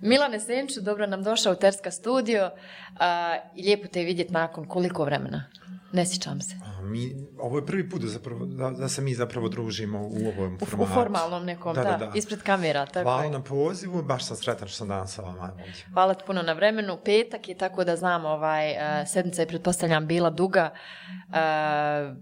Milane Senču, dobro nam došao u Terska studio a, i lijepo te vidjeti nakon koliko vremena. Ne sjećam se. A, Mi, ovo je prvi put da, zapravo, da, da se mi zapravo družimo u ovom U, u formatu. formalnom nekom, da, Da, da, ispred kamera. Tako Hvala je. na pozivu, baš sam sretan što sam danas sa vama. Hvala ti puno na vremenu. Petak je tako da znam, ovaj, uh, sedmica je pretpostavljam bila duga, uh,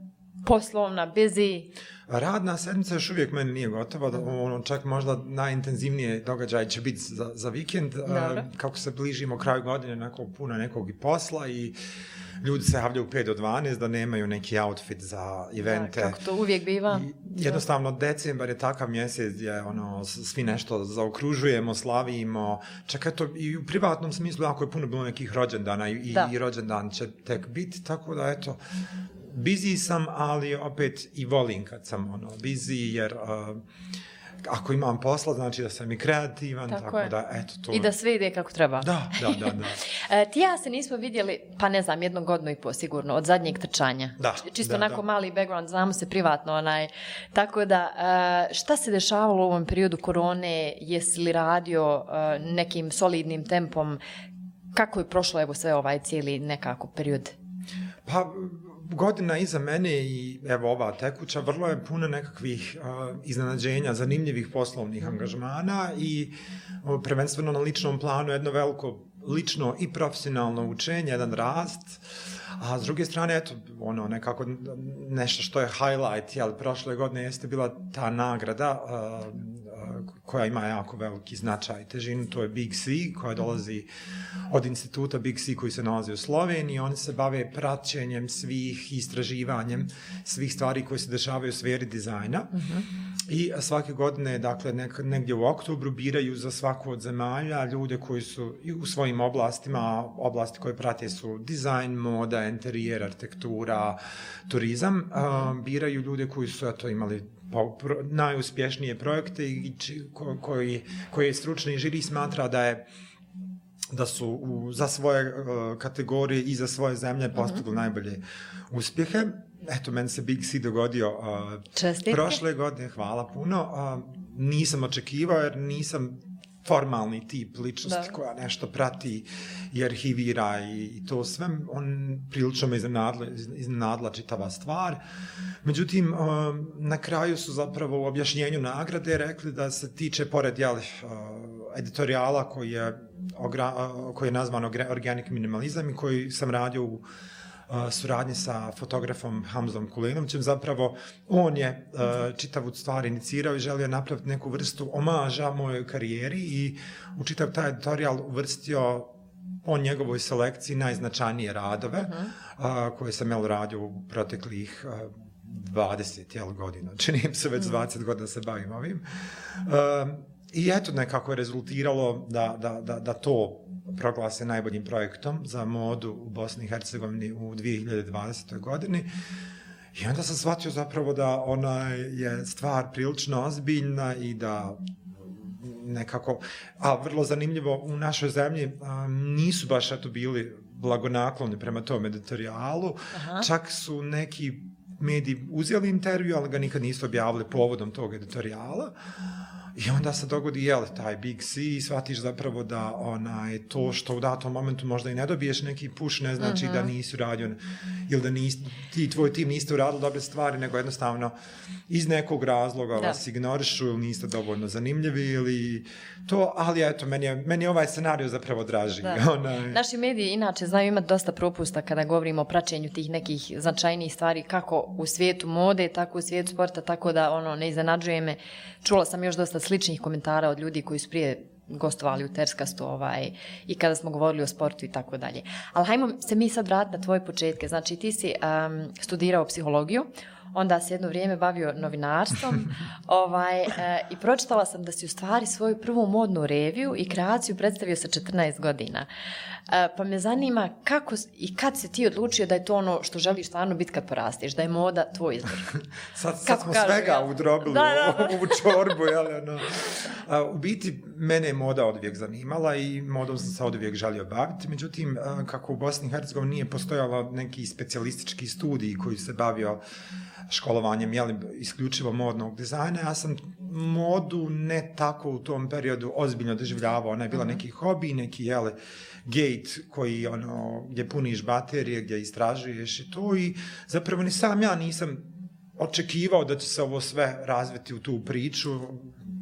poslovna, busy. Radna sedmica još uvijek meni nije gotova, da, ono, čak možda najintenzivnije događaj će biti za, za vikend, a, kako se bližimo kraju godine, nekog puno nekog i posla i ljudi se javljaju 5 do 12 da nemaju neki outfit za evente. Da, kako to uvijek biva. I jednostavno decembar je takav mjesec gdje ono, svi nešto zaokružujemo, slavimo. Čak eto i u privatnom smislu jako je puno bilo nekih rođendana i, Da. i rođendan će tek biti, tako da eto, busy sam, ali opet i volim kad sam ono, busy, jer uh, ako imam posla, znači da sam i kreativan, Tako tako, je. da eto to. I da sve ide kako treba. Da, da, da, da. E, ti ja se nismo vidjeli, pa ne znam, jednu godinu i po sigurno, od zadnjeg trčanja. Da, Čisto da, onako da. mali background, znamo se privatno, onaj. Tako da, e, šta se dešavalo u ovom periodu korone? Jesi li radio e, nekim solidnim tempom? Kako je prošlo, evo, sve ovaj cijeli nekako period? Pa, godina iza mene i evo ova tekuća vrlo je puno nekakvih uh, iznenađenja, zanimljivih poslovnih angažmana i uh, prvenstveno na ličnom planu jedno veliko lično i profesionalno učenje, jedan rast, a s druge strane, eto, ono, nekako nešto što je highlight, jel, prošle godine jeste bila ta nagrada uh, uh, koja ima jako veliki značaj i težinu, to je Big C, koja dolazi od instituta Big C koji se nalazi u Sloveniji. Oni se bave praćenjem svih, istraživanjem svih stvari koje se dešavaju u sferi dizajna. I svake godine, dakle, nek, negdje u oktobru biraju za svaku od zemalja ljude koji su u svojim oblastima, oblasti koje prate su dizajn, moda, interijer, arhitektura, turizam, a, biraju ljude koji su eto, imali po, pro, najuspješnije projekte i či, ko, koji, koji stručni žiri smatra da je da su u, za svoje uh, kategorije i za svoje zemlje postigli najbolje uspjehe. Eto, meni se Big C dogodio uh, prošle godine, hvala puno. Uh, nisam očekivao jer nisam formalni tip ličnosti Da. koja nešto prati i arhivira i, i to sve. On prilično me iznenadla, iznenadla čitava stvar. Međutim, uh, na kraju su zapravo u objašnjenju nagrade rekli da se tiče, pored jel, uh, editorijala koji je, uh, koji je nazvan Orga- Organic Minimalizam i koji sam radio u suradnji sa fotografom Hamzom Kulinovićem, zapravo on je uh, čitavu stvar inicirao i želio napraviti neku vrstu omaža mojoj karijeri i u čitav taj editorijal uvrstio po njegovoj selekciji najznačajnije radove uh -huh. koje sam jel radio u proteklih uh, 20 jel, godina. Čini mi se već 20 godina se bavim ovim. Uh, I eto nekako je rezultiralo da, da, da, da to proglase najboljim projektom za modu u Bosni i Hercegovini u 2020. godini. I onda sam shvatio zapravo da ona je stvar prilično ozbiljna i da nekako, a vrlo zanimljivo, u našoj zemlji a, nisu baš eto bili blagonakloni prema tom editorijalu, Aha. čak su neki mediji uzeli intervju, ali ga nikad nisu objavili povodom tog editorijala. I onda se dogodi, jel, taj Big C i shvatiš zapravo da onaj, to što u datom momentu možda i ne dobiješ neki push, ne znači mm -hmm. da nisi uradio, ili da nis, ti i tvoj tim niste uradili dobre stvari, nego jednostavno iz nekog razloga Da. da. vas ignorišu ili niste dovoljno zanimljivi ili to, ali eto, meni je, meni je ovaj scenario zapravo draži. Da. Onaj, Naši mediji inače znaju imati dosta propusta kada govorimo o praćenju tih nekih značajnijih stvari kako u svijetu mode, tako u svijetu sporta, tako da ono ne iznenađuje me. Čula sam još dosta sličnih komentara od ljudi koji su prije gostovali u Terskastu ovaj, i kada smo govorili o sportu i tako dalje. Ali hajmo se mi sad vratiti na tvoje početke. Znači ti si um, studirao psihologiju, onda se jedno vrijeme bavio novinarstvom ovaj, e, i pročitala sam da si u stvari svoju prvu modnu reviju i kreaciju predstavio sa 14 godina. E, pa me zanima kako i kad se ti odlučio da je to ono što želiš stvarno biti kad porasteš, da je moda tvoj izbor. Sad, sad Kako smo kažu, svega jel? udrobili Da, da, da. u, u čorbu, jel, ono. A, u biti, mene je moda od uvijek zanimala i modom sam se od uvijek želio baviti, međutim, a, kako u Bosni i Hercegovini nije postojalo neki specijalistički studij koji se bavio školovanjem, jel, isključivo modnog dizajna, ja sam modu ne tako u tom periodu ozbiljno doživljavao. Ona je bila mm -hmm. neki hobi, neki jele, gate koji, ono, gdje puniš baterije, gdje istražuješ i to i zapravo ni sam ja nisam očekivao da će se ovo sve razviti u tu priču,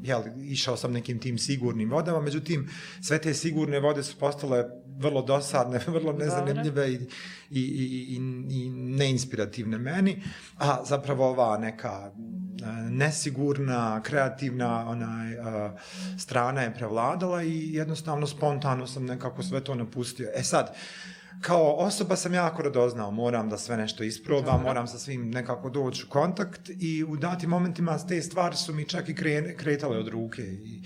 jel, išao sam nekim tim sigurnim vodama, međutim, sve te sigurne vode su postale vrlo dosadne, vrlo nezanimljive i, i, i, i, i neinspirativne meni, a zapravo ova neka nesigurna, kreativna onaj, uh, strana je prevladala i jednostavno spontano sam nekako sve to napustio. E sad, uh, kao osoba sam jako radoznao, moram da sve nešto isprobam, moram sa svim nekako doći u kontakt i u datim momentima te stvari su mi čak i kretale od ruke i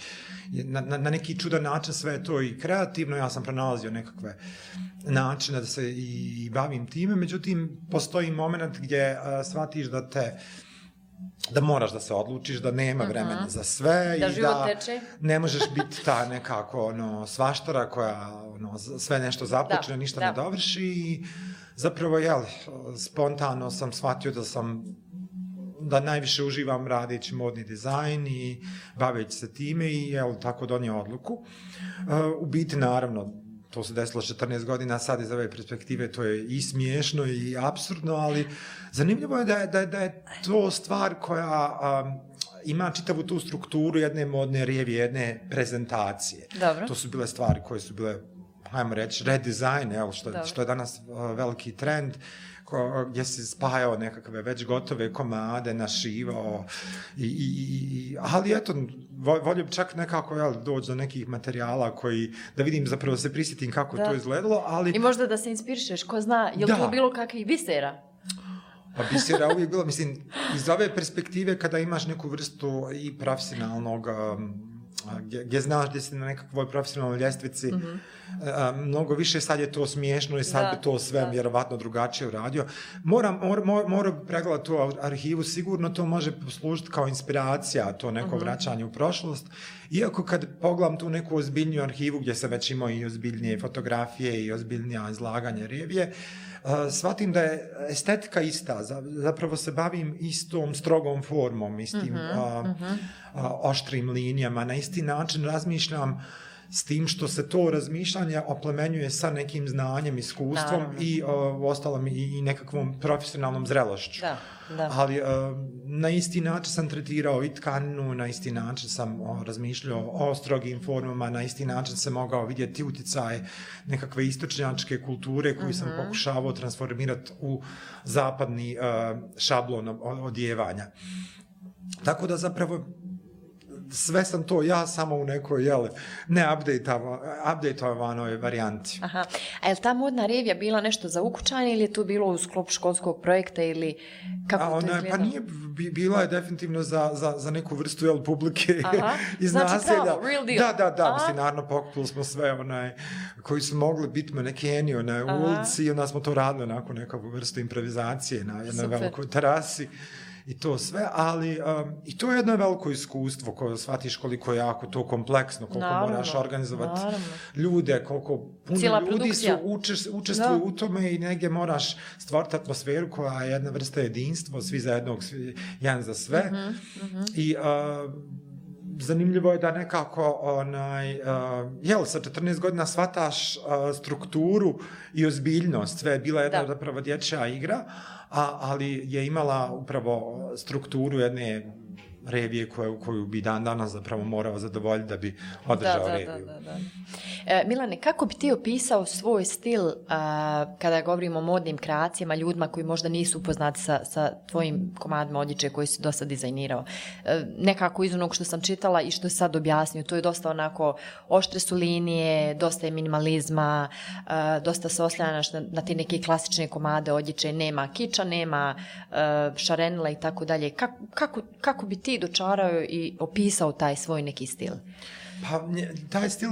na, na, na neki čudan način sve to i kreativno, ja sam pronalazio nekakve načine da se i, i bavim time, međutim postoji moment gdje a, shvatiš da te da moraš da se odlučiš, da nema -huh. vremena za sve da i da teče. ne možeš biti ta nekako ono, svaštara koja ono, sve nešto započne, da, ništa da. ne dovrši i zapravo, jel, spontano sam shvatio da sam da najviše uživam radeći modni dizajn i baveći se time i jel, tako donio odluku. Uh, u biti, naravno, to se desilo 14 godina, sad iz ove perspektive to je i smiješno i absurdno, ali zanimljivo je da je, da je, da je to stvar koja um, ima čitavu tu strukturu jedne modne revije, jedne prezentacije. Dobro. To su bile stvari koje su bile hajmo reći, redesign, evo, što, Dobre. što je danas uh, veliki trend, ko, gdje se spajao nekakve već gotove komade, našivao, i, i, i, ali eto, volio bi čak nekako jel, doći do nekih materijala koji, da vidim zapravo se prisjetim kako da. to izgledalo, ali... I možda da se inspirišeš, ko zna, je li to bilo kakvih bisera? Pa bisera uvijek bilo, mislim, iz ove perspektive kada imaš neku vrstu i profesionalnog um, gdje, gdje znaš gdje si na nekakvoj profesionalnoj ljestvici, mm -hmm. a, mnogo više sad je to smiješno i sad da, bi to sve da. vjerovatno drugačije uradio. Moram, mor, mor, moram pregledati tu arhivu, sigurno to može poslužiti kao inspiracija, to neko mm -hmm. vraćanje u prošlost. Iako kad pogledam tu neku ozbiljniju arhivu gdje se već imao i ozbiljnije fotografije i ozbiljnija izlaganje revije, uh, shvatim da je estetika ista, zapravo se bavim istom strogom formom, istim uh, -hmm. Uh, oštrim linijama, na isti način razmišljam s tim što se to razmišljanje oplemenjuje sa nekim znanjem, iskustvom Naravno. i uh, ostalom i, i nekakvom profesionalnom zrelošću. Da, da. Ali uh, na isti način sam tretirao i tkaninu, na isti način sam uh, razmišljao o strogim formama, na isti način sam mogao vidjeti utjecaje nekakve istočnjačke kulture koju uh -huh. sam mhm. pokušavao transformirati u zapadni uh, šablon odjevanja. Tako da zapravo sve sam to ja samo u nekoj, jel, ne update-ovanoj varijanti. Aha. A je li ta modna revija bila nešto za ukućanje ili je to bilo u sklopu školskog projekta ili kako A, ona, to izgleda? Pa nije, bila je definitivno za, za, za neku vrstu, jel, publike Aha. iz znači, naselja. Znači real deal. Da, da, da, mislim, naravno pokupili smo sve, onaj, koji su mogli biti manekeni, onaj, u ulici i onda smo to radili onako neku vrstu improvizacije na jednoj velikoj terasi i to sve, ali um, i to je jedno veliko iskustvo koje shvatiš koliko je jako to kompleksno, koliko naravno, moraš organizovati naravno. ljude, koliko puno Cijela ljudi produkcija. su učest, učestvuju u tome i negdje moraš stvoriti atmosferu koja je jedna vrsta jedinstva, svi za jednog, svi, jedan za sve. Uh -huh, uh -huh. I uh, zanimljivo je da nekako onaj uh, jel sa 14 godina shvataš uh, strukturu i ozbiljnost sve je bila jedna da. zapravo dječja igra a, ali je imala upravo strukturu jedne revije koju, koju bi dan danas zapravo morao zadovoljiti da bi održao da, da, reviju. Da, da, da. E, Milane, kako bi ti opisao svoj stil a, kada govorimo o modnim kreacijama, ljudima koji možda nisu upoznati sa, sa tvojim komadima odjeće koji si dosta dizajnirao? E, nekako iz onog što sam čitala i što je sad objasnio, to je dosta onako oštre su linije, dosta je minimalizma, a, dosta se osljanaš na, na ti neke klasične komade odjeće, nema kiča, nema a, šarenila i tako dalje. Kako, kako, kako bi ti dočarao i opisao taj svoj neki stil? Pa, taj stil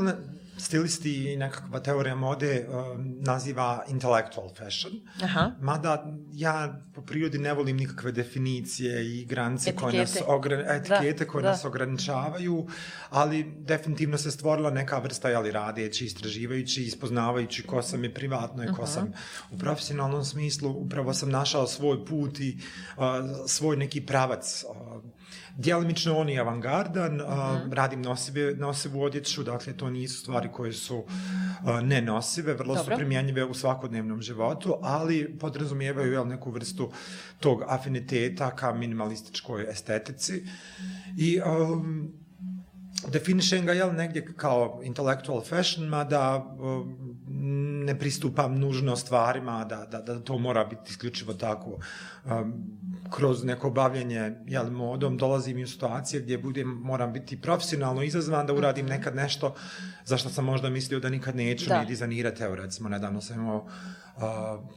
stilisti i nekakva teorija mode uh, naziva intellectual fashion. Aha. Mada ja po prirodi ne volim nikakve definicije i granice koje nas, Etikete. ogra, etikete Da, koje da. nas ograničavaju, ali definitivno se stvorila neka vrsta, jeli, radeći, istraživajući, ispoznavajući ko sam i privatno i ko sam u profesionalnom smislu. Upravo sam našao svoj put i uh, svoj neki pravac. Uh, Djelimično on je avangardan, uh, radim nosive, nosivu odjeću, dakle to nisu stvari koje su uh, nenosive, vrlo Dobro. su primjenjive u svakodnevnom životu, ali podrazumijevaju jel, neku vrstu tog afiniteta ka minimalističkoj estetici. I um, definišem ga jel, negdje kao intellectual fashion, mada um, ne pristupam nužno stvarima, da, da, da to mora biti isključivo tako. Um, kroz neko bavljenje jel, modom dolazim i u situacije gdje budem, moram biti profesionalno izazvan da uradim nekad nešto za što sam možda mislio da nikad neću Da. ni dizajnirati. Evo recimo, nedavno sam imao uh,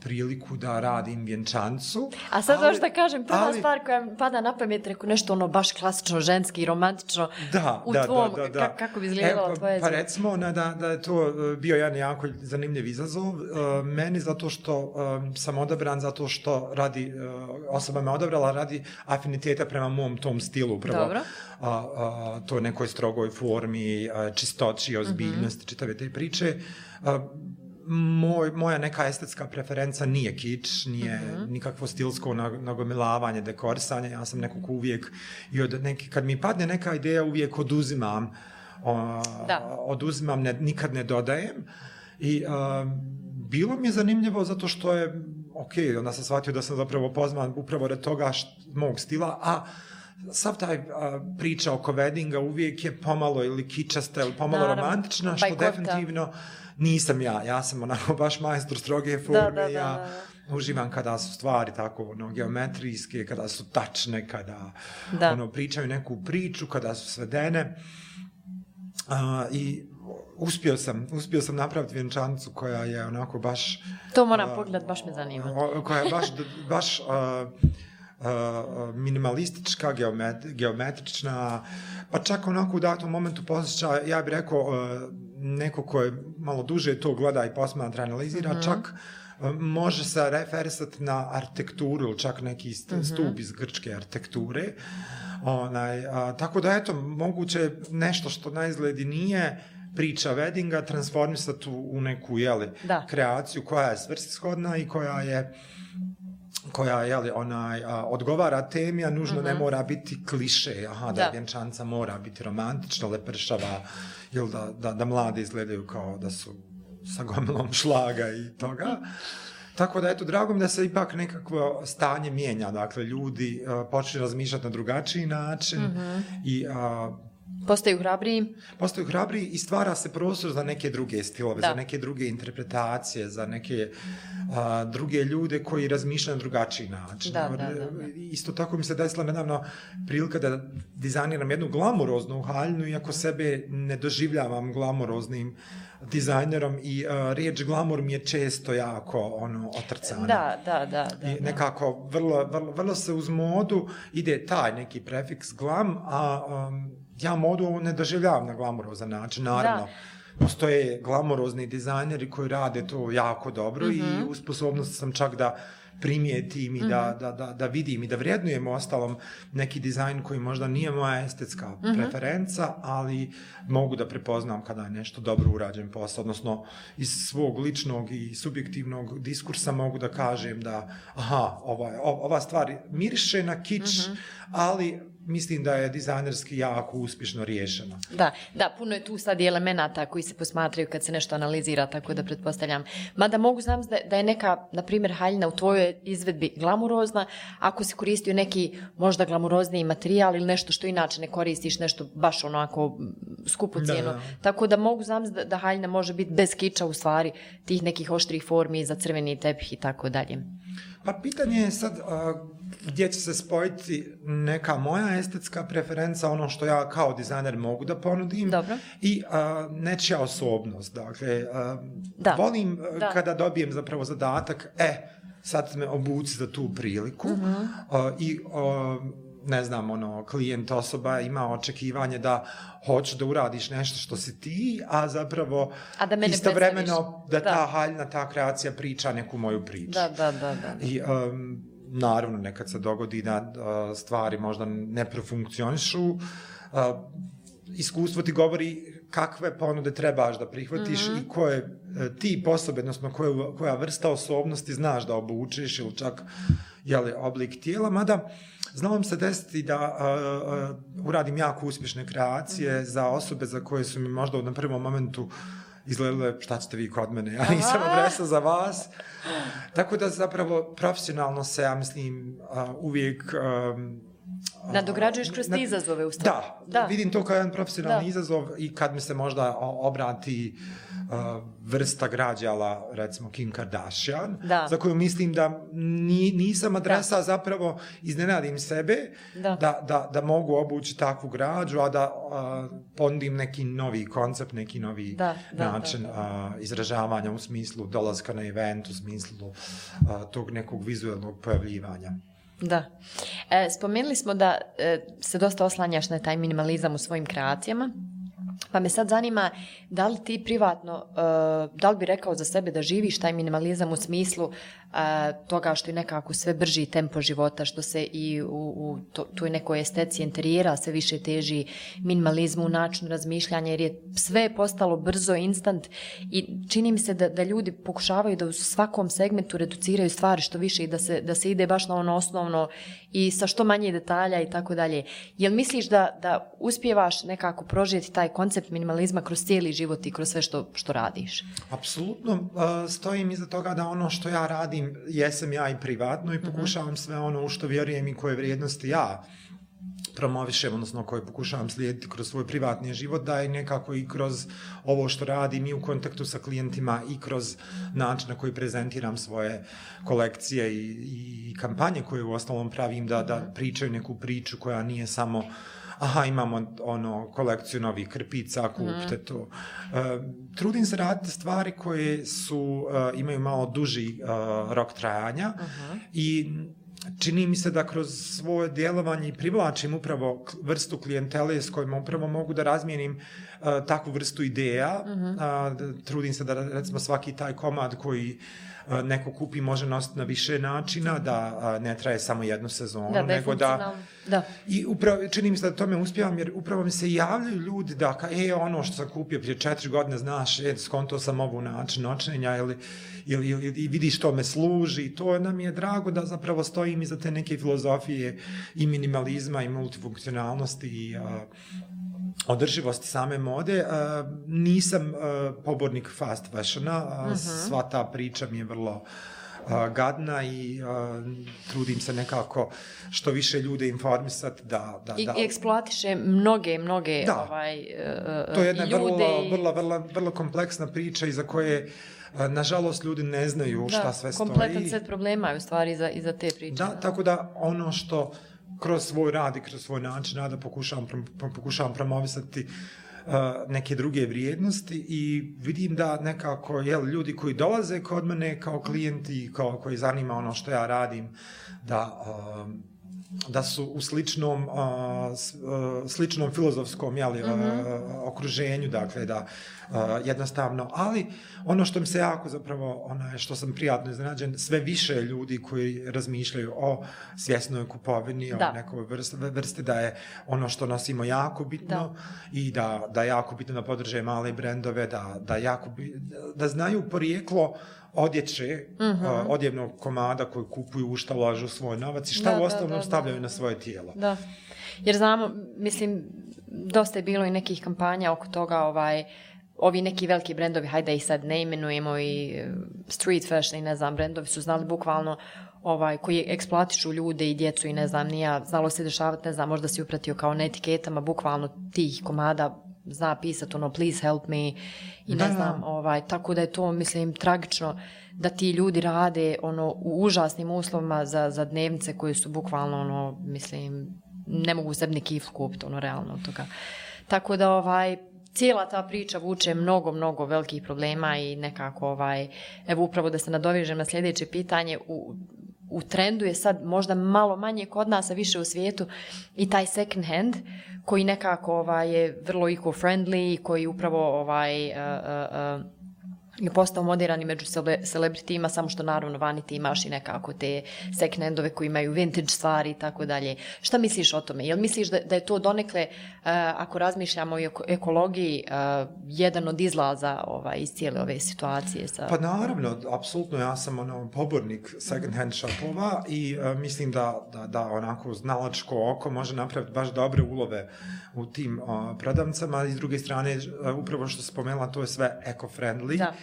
priliku da radim vjenčancu. A sad ali- možda kažem, prva ali- stvar koja mi pada na pamet, reko nešto ono baš klasično, ženski, romantično, da, u da, tvom, da, da, da. ka- kako bi izgledalo e, pa, tvoje Pa recimo na, da, da je to e, bio jedan jako zanimljiv izazov. E, meni zato što e, sam odabran, zato što radi, e, osoba me odabrala radi afiniteta prema mom tom stilu. Upravo, Dobro. A, a, to nekoj strogoj formi, a, čistoći, ozbiljnosti, čitave te priče. A, moj, moja neka estetska preferenca nije kič, nije nikakvo stilsko nag- nagomilavanje, dekorisanje. Ja sam nekog uvijek i od neki, kad mi padne neka ideja uvijek oduzimam o, Da. oduzimam, ne, nikad ne dodajem. I a, bilo mi je zanimljivo zato što je, ok, onda sam shvatio da sam zapravo pozvan upravo od toga št, mog stila, a sav taj a, priča oko weddinga uvijek je pomalo ili kičasta ili pomalo Naravno, romantična, što definitivno nisam ja. Ja sam onako baš majstor stroge forme, Da, da, da, ja da, uživam kada su stvari tako ono, geometrijske, kada su tačne, kada Da. ono, pričaju neku priču, kada su svedene. A, I uspio sam, uspio sam napraviti vjenčancu koja je onako baš... To moram a, pogledat, baš me zanima. o- Koja je baš, baš a, a, minimalistička, geomet, geometrična, pa čak onako u datom momentu posjeća, ja bih rekao, a, neko ko je malo duže to gleda i posmatra, analizira, Mhm. čak a, može se referisati na arhitekturu ili čak neki st- Mhm. stup iz grčke arhitekture. Onaj, a, tako da, eto, moguće nešto što na izgledi nije priča weddinga transformisati u, u neku, jeli, Da. kreaciju koja je svrsishodna i koja je koja je li onaj a, odgovara temi, a nužno ne mora biti kliše, aha, da, Mhm. Da. vjenčanca mora biti romantična, lepršava, ili da, da, da mlade izgledaju kao da su sa gomilom šlaga i toga. Tako da, eto, drago mi da se ipak nekakvo stanje mijenja, dakle, ljudi a, počeli razmišljati na drugačiji način Mhm. i a, Postaju hrabriji, postaju hrabri i stvara se prostor za neke druge stilove, Da. za neke druge interpretacije, za neke a, druge ljude koji razmišljaju na drugačiji način. Da, da, da, da. Isto tako mi se desila nedavno prilika da dizajniram jednu glamuroznu haljnu, iako sebe ne doživljavam glamuroznim dizajnerom i a, riječ glamur mi je često jako ono otrcana. da, da, da. da, I nekako vrlo, vrlo, vrlo se uz modu ide taj neki prefiks glam, a um, ja modu ne doživljavam na glamurozan način, naravno. Da. Postoje glamurozni dizajneri koji rade to jako dobro mm -hmm. i u sposobnosti sam čak da primijetim i da, da, da, da vidim i da vrednujem ostalom neki dizajn koji možda nije moja estetska preferenca, ali mogu da prepoznam kada je nešto dobro urađen posao, odnosno iz svog ličnog i subjektivnog diskursa mogu da kažem da aha, ova, ova stvar miriše na kič, ali mislim da je dizajnerski jako uspješno riješena. Da, da, puno je tu sad i elemenata koji se posmatraju kad se nešto analizira, tako da pretpostavljam. Mada mogu znam da, da je neka, na primjer, haljina u tvojoj izvedbi glamurozna, ako se koristio neki možda glamurozniji materijal ili nešto što inače ne koristiš, nešto baš onako skupo Da, cijeno. da. Tako da mogu znam da, da haljina može biti bez kiča u stvari tih nekih oštrih formi za crveni tepih i tako dalje. Pa pitanje je sad a, gdje će se spojiti neka moja estetska preferenca, ono što ja kao dizajner mogu da ponudim Dobro. i a, nečija osobnost. Dakle, a, Da. volim Da. kada dobijem zapravo zadatak, e, sad me obuci za tu priliku Mhm. a, i a, ne znam, ono, klijent osoba ima očekivanje da hoće da uradiš nešto što si ti, a zapravo a da istovremeno da, da ta haljna, ta kreacija priča neku moju priču. Da, da, da. da. I, um, naravno, nekad se dogodi da uh, stvari možda ne profunkcionišu, uh, iskustvo ti govori kakve ponude trebaš da prihvatiš mm -hmm. i koje uh, ti posobe, odnosno koje, koja vrsta osobnosti znaš da obučeš ili čak jeli, oblik tijela, mada znalo se desiti da uh, uh, uradim jako uspješne kreacije mm -hmm. za osobe za koje su mi možda na prvom momentu izgledale šta ćete vi kod mene, ja nisam adresa za vas. Tako da zapravo profesionalno se, ja mislim, uh, uvijek um, Nadograđuješ kroz te izazove u stvari. Da, da, vidim to kao jedan profesionalni da. izazov i kad mi se možda obrati uh, vrsta građala, recimo Kim Kardashian, da. za koju mislim da ni, nisam adresa, da. zapravo iznenadim sebe da. Da, da, da mogu obući takvu građu, a da uh, ponudim neki novi koncept, neki novi da, da, način da, da. Uh, izražavanja u smislu dolazka na event, u smislu uh, tog nekog vizualnog pojavljivanja. Da. E, spomenuli smo da e, se dosta oslanjaš na taj minimalizam u svojim kreacijama. Pa me sad zanima, da li ti privatno, uh, da li bi rekao za sebe da živiš taj minimalizam u smislu uh, toga što je nekako sve brži tempo života, što se i u, u to, toj nekoj esteci interijera sve više teži minimalizmu u načinu razmišljanja, jer je sve postalo brzo, instant i čini mi se da, da ljudi pokušavaju da u svakom segmentu reduciraju stvari što više i da se, da se ide baš na ono osnovno i sa što manje detalja i tako dalje. Jel misliš da, da uspijevaš nekako prožijeti taj koncept minimalizma kroz cijeli život i kroz sve što, što radiš? Apsolutno. Uh, stojim iza toga da ono što ja radim jesam ja i privatno i mhm. pokušavam sve ono u što vjerujem i koje vrijednosti ja promovišem, odnosno koje pokušavam slijediti kroz svoj privatni život, da je nekako i kroz ovo što radim i u kontaktu sa klijentima i kroz način na koji prezentiram svoje kolekcije i, i kampanje koje u ostalom pravim da, da pričaju neku priču koja nije samo aha, imamo ono kolekciju novih krpica, kupite mm. to. Uh, trudim se raditi stvari koje su, uh, imaju malo duži uh, rok trajanja uh -huh. i čini mi se da kroz svoje djelovanje i privlačim upravo vrstu klijentele s kojima upravo mogu da razmijenim uh, takvu vrstu ideja. Uh -huh. uh, trudim se da recimo svaki taj komad koji uh, neko kupi može nositi na više načina, da ne traje samo jednu sezonu, da, nego da... Da. I upravo, čini mi se da tome uspijevam, jer upravo mi se javljaju ljudi da, ka, e, ono što sam kupio prije četiri godine, znaš, e, skonto sam ovu način noćenja, ili, ili, ili, ili vidiš što me služi, to nam je drago da zapravo stojim iza te neke filozofije i minimalizma i multifunkcionalnosti i a, održivosti same mode. A, nisam a, pobornik fast fashiona, uh mhm. -huh. sva ta priča mi je vrlo a, gadna i a, trudim se nekako što više ljude informisati da... da, I, da. I eksploatiše mnoge, mnoge da. ovaj, uh, to je jedna ljude vrlo, i... vrlo, vrlo, vrlo kompleksna priča iza koje nažalost ljudi ne znaju da, šta sve stoji. Kompletan set problema je u stvari iza, iza te priče. Da, tako da ono što kroz svoj rad i kroz svoj način rada pokušavam, pokušavam promovisati uh, neke druge vrijednosti i vidim da nekako jel, ljudi koji dolaze kod mene kao klijenti, kao, koji zanima ono što ja radim, da uh, da su u sličnom uh, sličnom filozofskom jeli, mm -hmm. uh, okruženju, dakle da uh, jednostavno, ali ono što mi se jako zapravo, ona je što sam prijatno iznenađen, sve više ljudi koji razmišljaju o svjesnoj kupovini, da. o nekoj vrsti, vrsti da je ono što nosimo jako bitno da. i da, da jako bitno da podrže male brendove, da, da, jako, da znaju porijeklo uh, odjeće, uh -huh. uh, odjevnog komada koji kupuju, u šta ulažu svoj novac i šta da, u osnovnom da, da, stavljaju da. na svoje tijelo. Da. Jer znamo, mislim, dosta je bilo i nekih kampanja oko toga, ovaj, ovi neki veliki brendovi, hajde ih sad ne imenujemo i e, street fashion i ne znam, brendovi su znali bukvalno ovaj, koji eksploatišu ljude i djecu i ne znam, nija, znalo se dešavati, ne znam, možda si upratio kao na etiketama, bukvalno tih komada zna pisati ono please help me i ne da. znam, ovaj, tako da je to, mislim, tragično da ti ljudi rade ono u užasnim uslovima za, za dnevnice koje su bukvalno, ono, mislim, ne mogu sebi ni kiflu kupiti, ono, realno od toga. Tako da, ovaj, cijela ta priča vuče mnogo, mnogo velikih problema i nekako, ovaj, evo upravo da se nadovežem na sljedeće pitanje, u, u trendu je sad možda malo manje kod nas, a više u svijetu i taj second hand koji nekako ovaj, je vrlo eco-friendly, koji upravo ovaj, uh, uh, uh, je postao moderan i među celebritima, samo što naravno vani ti imaš i nekako te second handove koji imaju vintage stvari i tako dalje. Šta misliš o tome? Jel misliš da, da je to donekle, uh, ako razmišljamo o ekologiji, uh, jedan od izlaza ovaj, iz cijele ove situacije? Sa... Pa naravno, apsolutno, ja sam ono, pobornik second hand shopova i uh, mislim da, da, da onako znalačko oko može napraviti baš dobre ulove u tim uh, prodavnicama i s druge strane, uh, upravo što spomenula, to je sve eco-friendly. Da.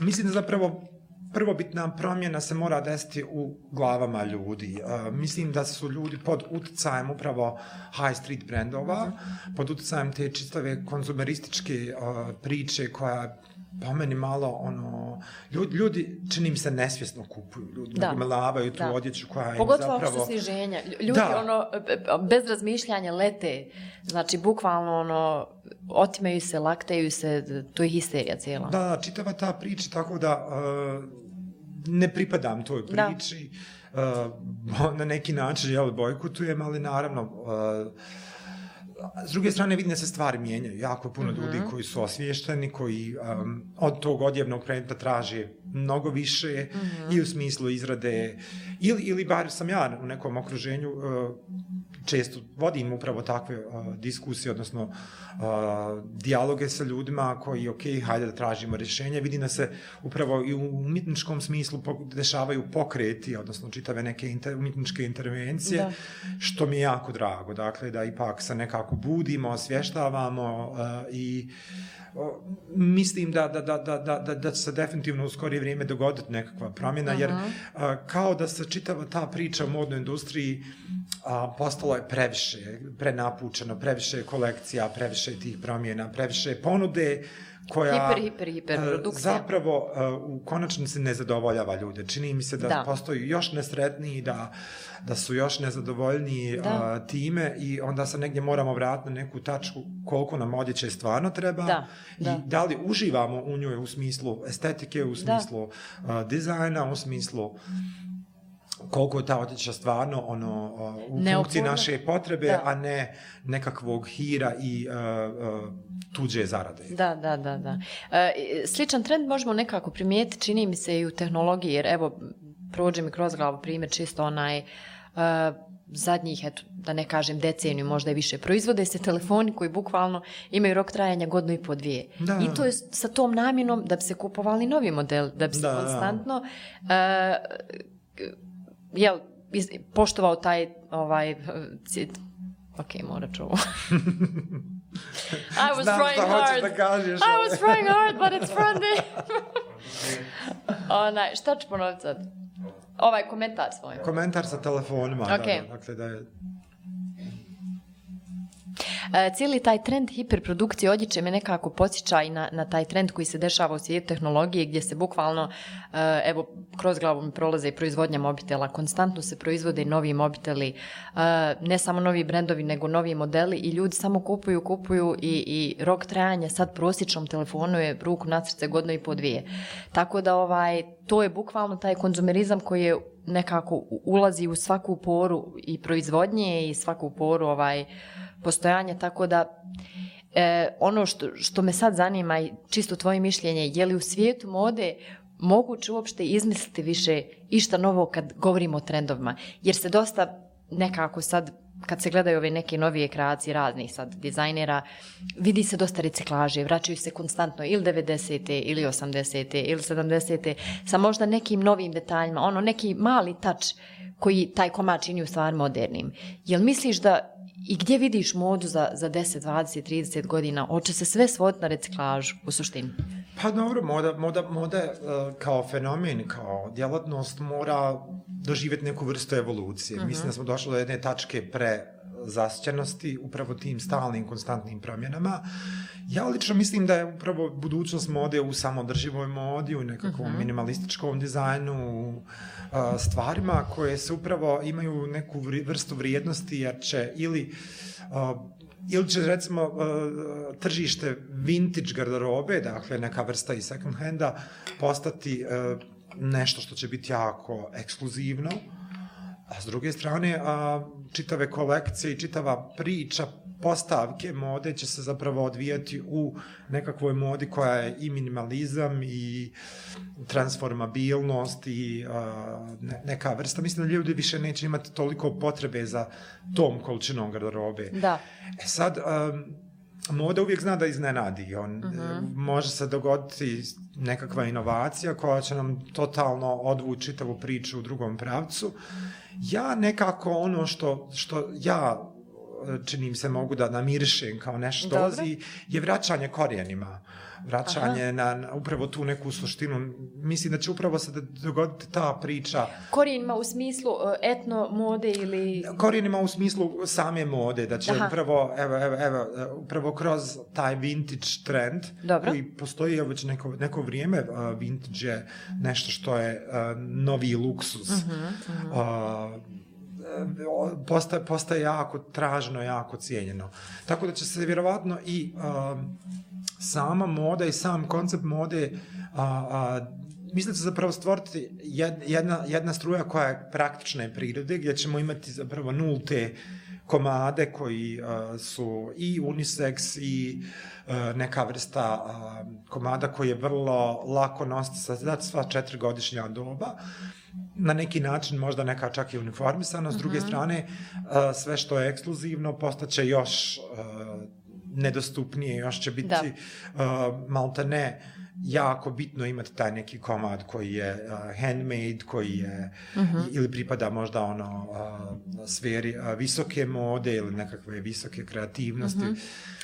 Mislim da zapravo prvobitna promjena se mora desiti u glavama ljudi. Mislim da su ljudi pod utjecajem upravo high street brendova, pod utjecajem te čistave konzumerističke priče koja po meni malo ono ljudi, ljudi čini mi se nesvjesno kupuju ljudi da. nagomelavaju tu da. odjeću koja Pogotovo im zapravo Pogotovo sniženja ljudi da. ono bez razmišljanja lete znači bukvalno ono otimaju se laktaju se to je histerija cijela da čitava ta priča tako da uh, ne pripadam toj priči da. uh, na neki način jel bojkotujem ali naravno uh, s druge strane vidim da se stvari mijenjaju. Jako puno mm -hmm. ljudi koji su osviješteni, koji um, od tog odjevnog predmeta traže mnogo više mm -hmm. i u smislu izrade ili, ili bar sam ja u nekom okruženju uh, često vodim upravo takve uh, diskusije, odnosno uh, dijaloge sa ljudima koji, ok, hajde da tražimo rješenje. Vidim da se upravo i u umjetničkom smislu dešavaju pokreti, odnosno čitave neke inter, umjetničke intervencije, da. što mi je jako drago. Dakle, da ipak se nekako budimo, osvještavamo uh, i uh, mislim da, da, da, da, da, da, da se definitivno u skorije vrijeme dogoditi nekakva promjena, -huh. jer uh, kao da se čitava ta priča u modnoj industriji uh, postala je previše, prenapučeno, previše kolekcija, previše tih promjena, previše ponude koja hiper, hiper, hiper produkcija. zapravo uh, u konačnici ne zadovoljava ljude. Čini mi se da, da. postoji još nesretniji, da, da su još nezadovoljniji da. uh, time i onda se negdje moramo vratiti na neku tačku koliko nam odjeće stvarno treba da. i da. da li uživamo u njoj u smislu estetike, u smislu da. dizajna, u smislu koliko je ta odjeća stvarno ono, u Neopurno. funkciji naše potrebe, da. a ne nekakvog hira i uh, uh, tuđe zarade. Da, da, da. da. Uh, sličan trend možemo nekako primijeti, čini mi se i u tehnologiji, jer evo, prođe mi kroz glavu primjer čisto onaj uh, zadnjih, eto, da ne kažem deceniju, možda i više, proizvode se telefoni koji bukvalno imaju rok trajanja godinu i po dvije. Da. I to je sa tom namjenom da bi se kupovali novi model, da bi se da, konstantno uh, jel, poštovao taj ovaj cit. Ok, mora čuo. I was Znam trying hard. Da kažeš, I was trying hard, but it's funny. Onaj, šta ću ponoviti sad? Ovaj komentar svoj. Komentar sa telefonima. Okay. Da, dakle, da je E, cijeli taj trend hiperprodukcije odjeće me nekako posjeća i na, na taj trend koji se dešava u svijetu tehnologije gdje se bukvalno, e, evo, kroz glavu mi prolaze i proizvodnja mobitela, konstantno se proizvode i novi mobiteli, e, ne samo novi brendovi, nego novi modeli i ljudi samo kupuju, kupuju i, i rok trajanja sad prosječnom telefonu je ruku na srce godno i po dvije. Tako da ovaj, to je bukvalno taj konzumerizam koji je nekako ulazi u svaku poru i proizvodnje i svaku poru ovaj postojanja, tako da e, ono što, što me sad zanima i čisto tvoje mišljenje, je li u svijetu mode moguće uopšte izmisliti više išta novo kad govorimo o trendovima? Jer se dosta nekako sad, kad se gledaju ove neke novije kreacije raznih sad dizajnera, vidi se dosta reciklaže, vraćaju se konstantno ili 90. ili 80. ili 70. sa možda nekim novim detaljima, ono neki mali tač koji taj komad čini u stvar modernim. Jel misliš da I gdje vidiš modu za, za 10, 20, 30 godina? Oče se sve svoditi na reciklažu, u suštini? Pa dobro, moda, moda, moda uh, kao fenomen, kao djelatnost mora doživjeti neku vrstu evolucije. Uh mhm. -huh. Mislim da smo došli do jedne tačke pre zasćenosti upravo tim stalnim, konstantnim promjenama. Ja lično mislim da je upravo budućnost mode u samodrživoj modi, u nekakvom uh mhm. -huh. minimalističkom dizajnu, uh, stvarima koje se upravo imaju neku vrstu vrijednosti, jer će ili uh, ili će recimo tržište vintage garderobe, dakle neka vrsta i second handa, postati nešto što će biti jako ekskluzivno, a s druge strane a, čitave kolekcije i čitava priča postavke mode će se zapravo odvijati u nekakvoj modi koja je i minimalizam i transformabilnost i a, ne, neka vrsta. Mislim da ljudi više neće imati toliko potrebe za tom količinom garderobe. Da. E sad, um, moda uvijek zna da iznenadi. On, uh -huh. Može se dogoditi nekakva inovacija koja će nam totalno odvući čitavu priču u drugom pravcu. Ja nekako ono što, što ja čini mi se mogu da namirišem kao nešto dolazi, je vraćanje korijenima. Vraćanje na, na upravo tu neku suštinu. Mislim da će upravo se dogoditi ta priča. Korijenima u smislu e, etno mode ili... Korijenima u smislu same mode. Da će Aha. upravo, evo, evo, evo, upravo kroz taj vintage trend Dobro. koji postoji već neko, neko vrijeme. Vintage je nešto što je novi luksus. Uh -huh, uh -huh. Uh, postaje, postaje jako tražno, jako cijenjeno. Tako da će se vjerovatno i a, sama moda i sam koncept mode a, a, mislim da će zapravo stvoriti jedna, jedna struja koja je praktične prirode, gdje ćemo imati zapravo nulte komade koji uh, su i unisex i uh, neka vrsta uh, komada koji je vrlo lako nositi sa sva četiri godišnja doba. Uh, na neki način možda neka čak i uniformisana, s druge uh mhm. -huh. strane uh, sve što je ekskluzivno postaće još uh, nedostupnije, još će biti uh, malta ne jako bitno imati taj neki komad koji je uh, handmade, koji je uh mhm. -huh. ili pripada možda ono uh, sferi uh, visoke mode ili nekakve visoke kreativnosti. Uh mhm. -huh.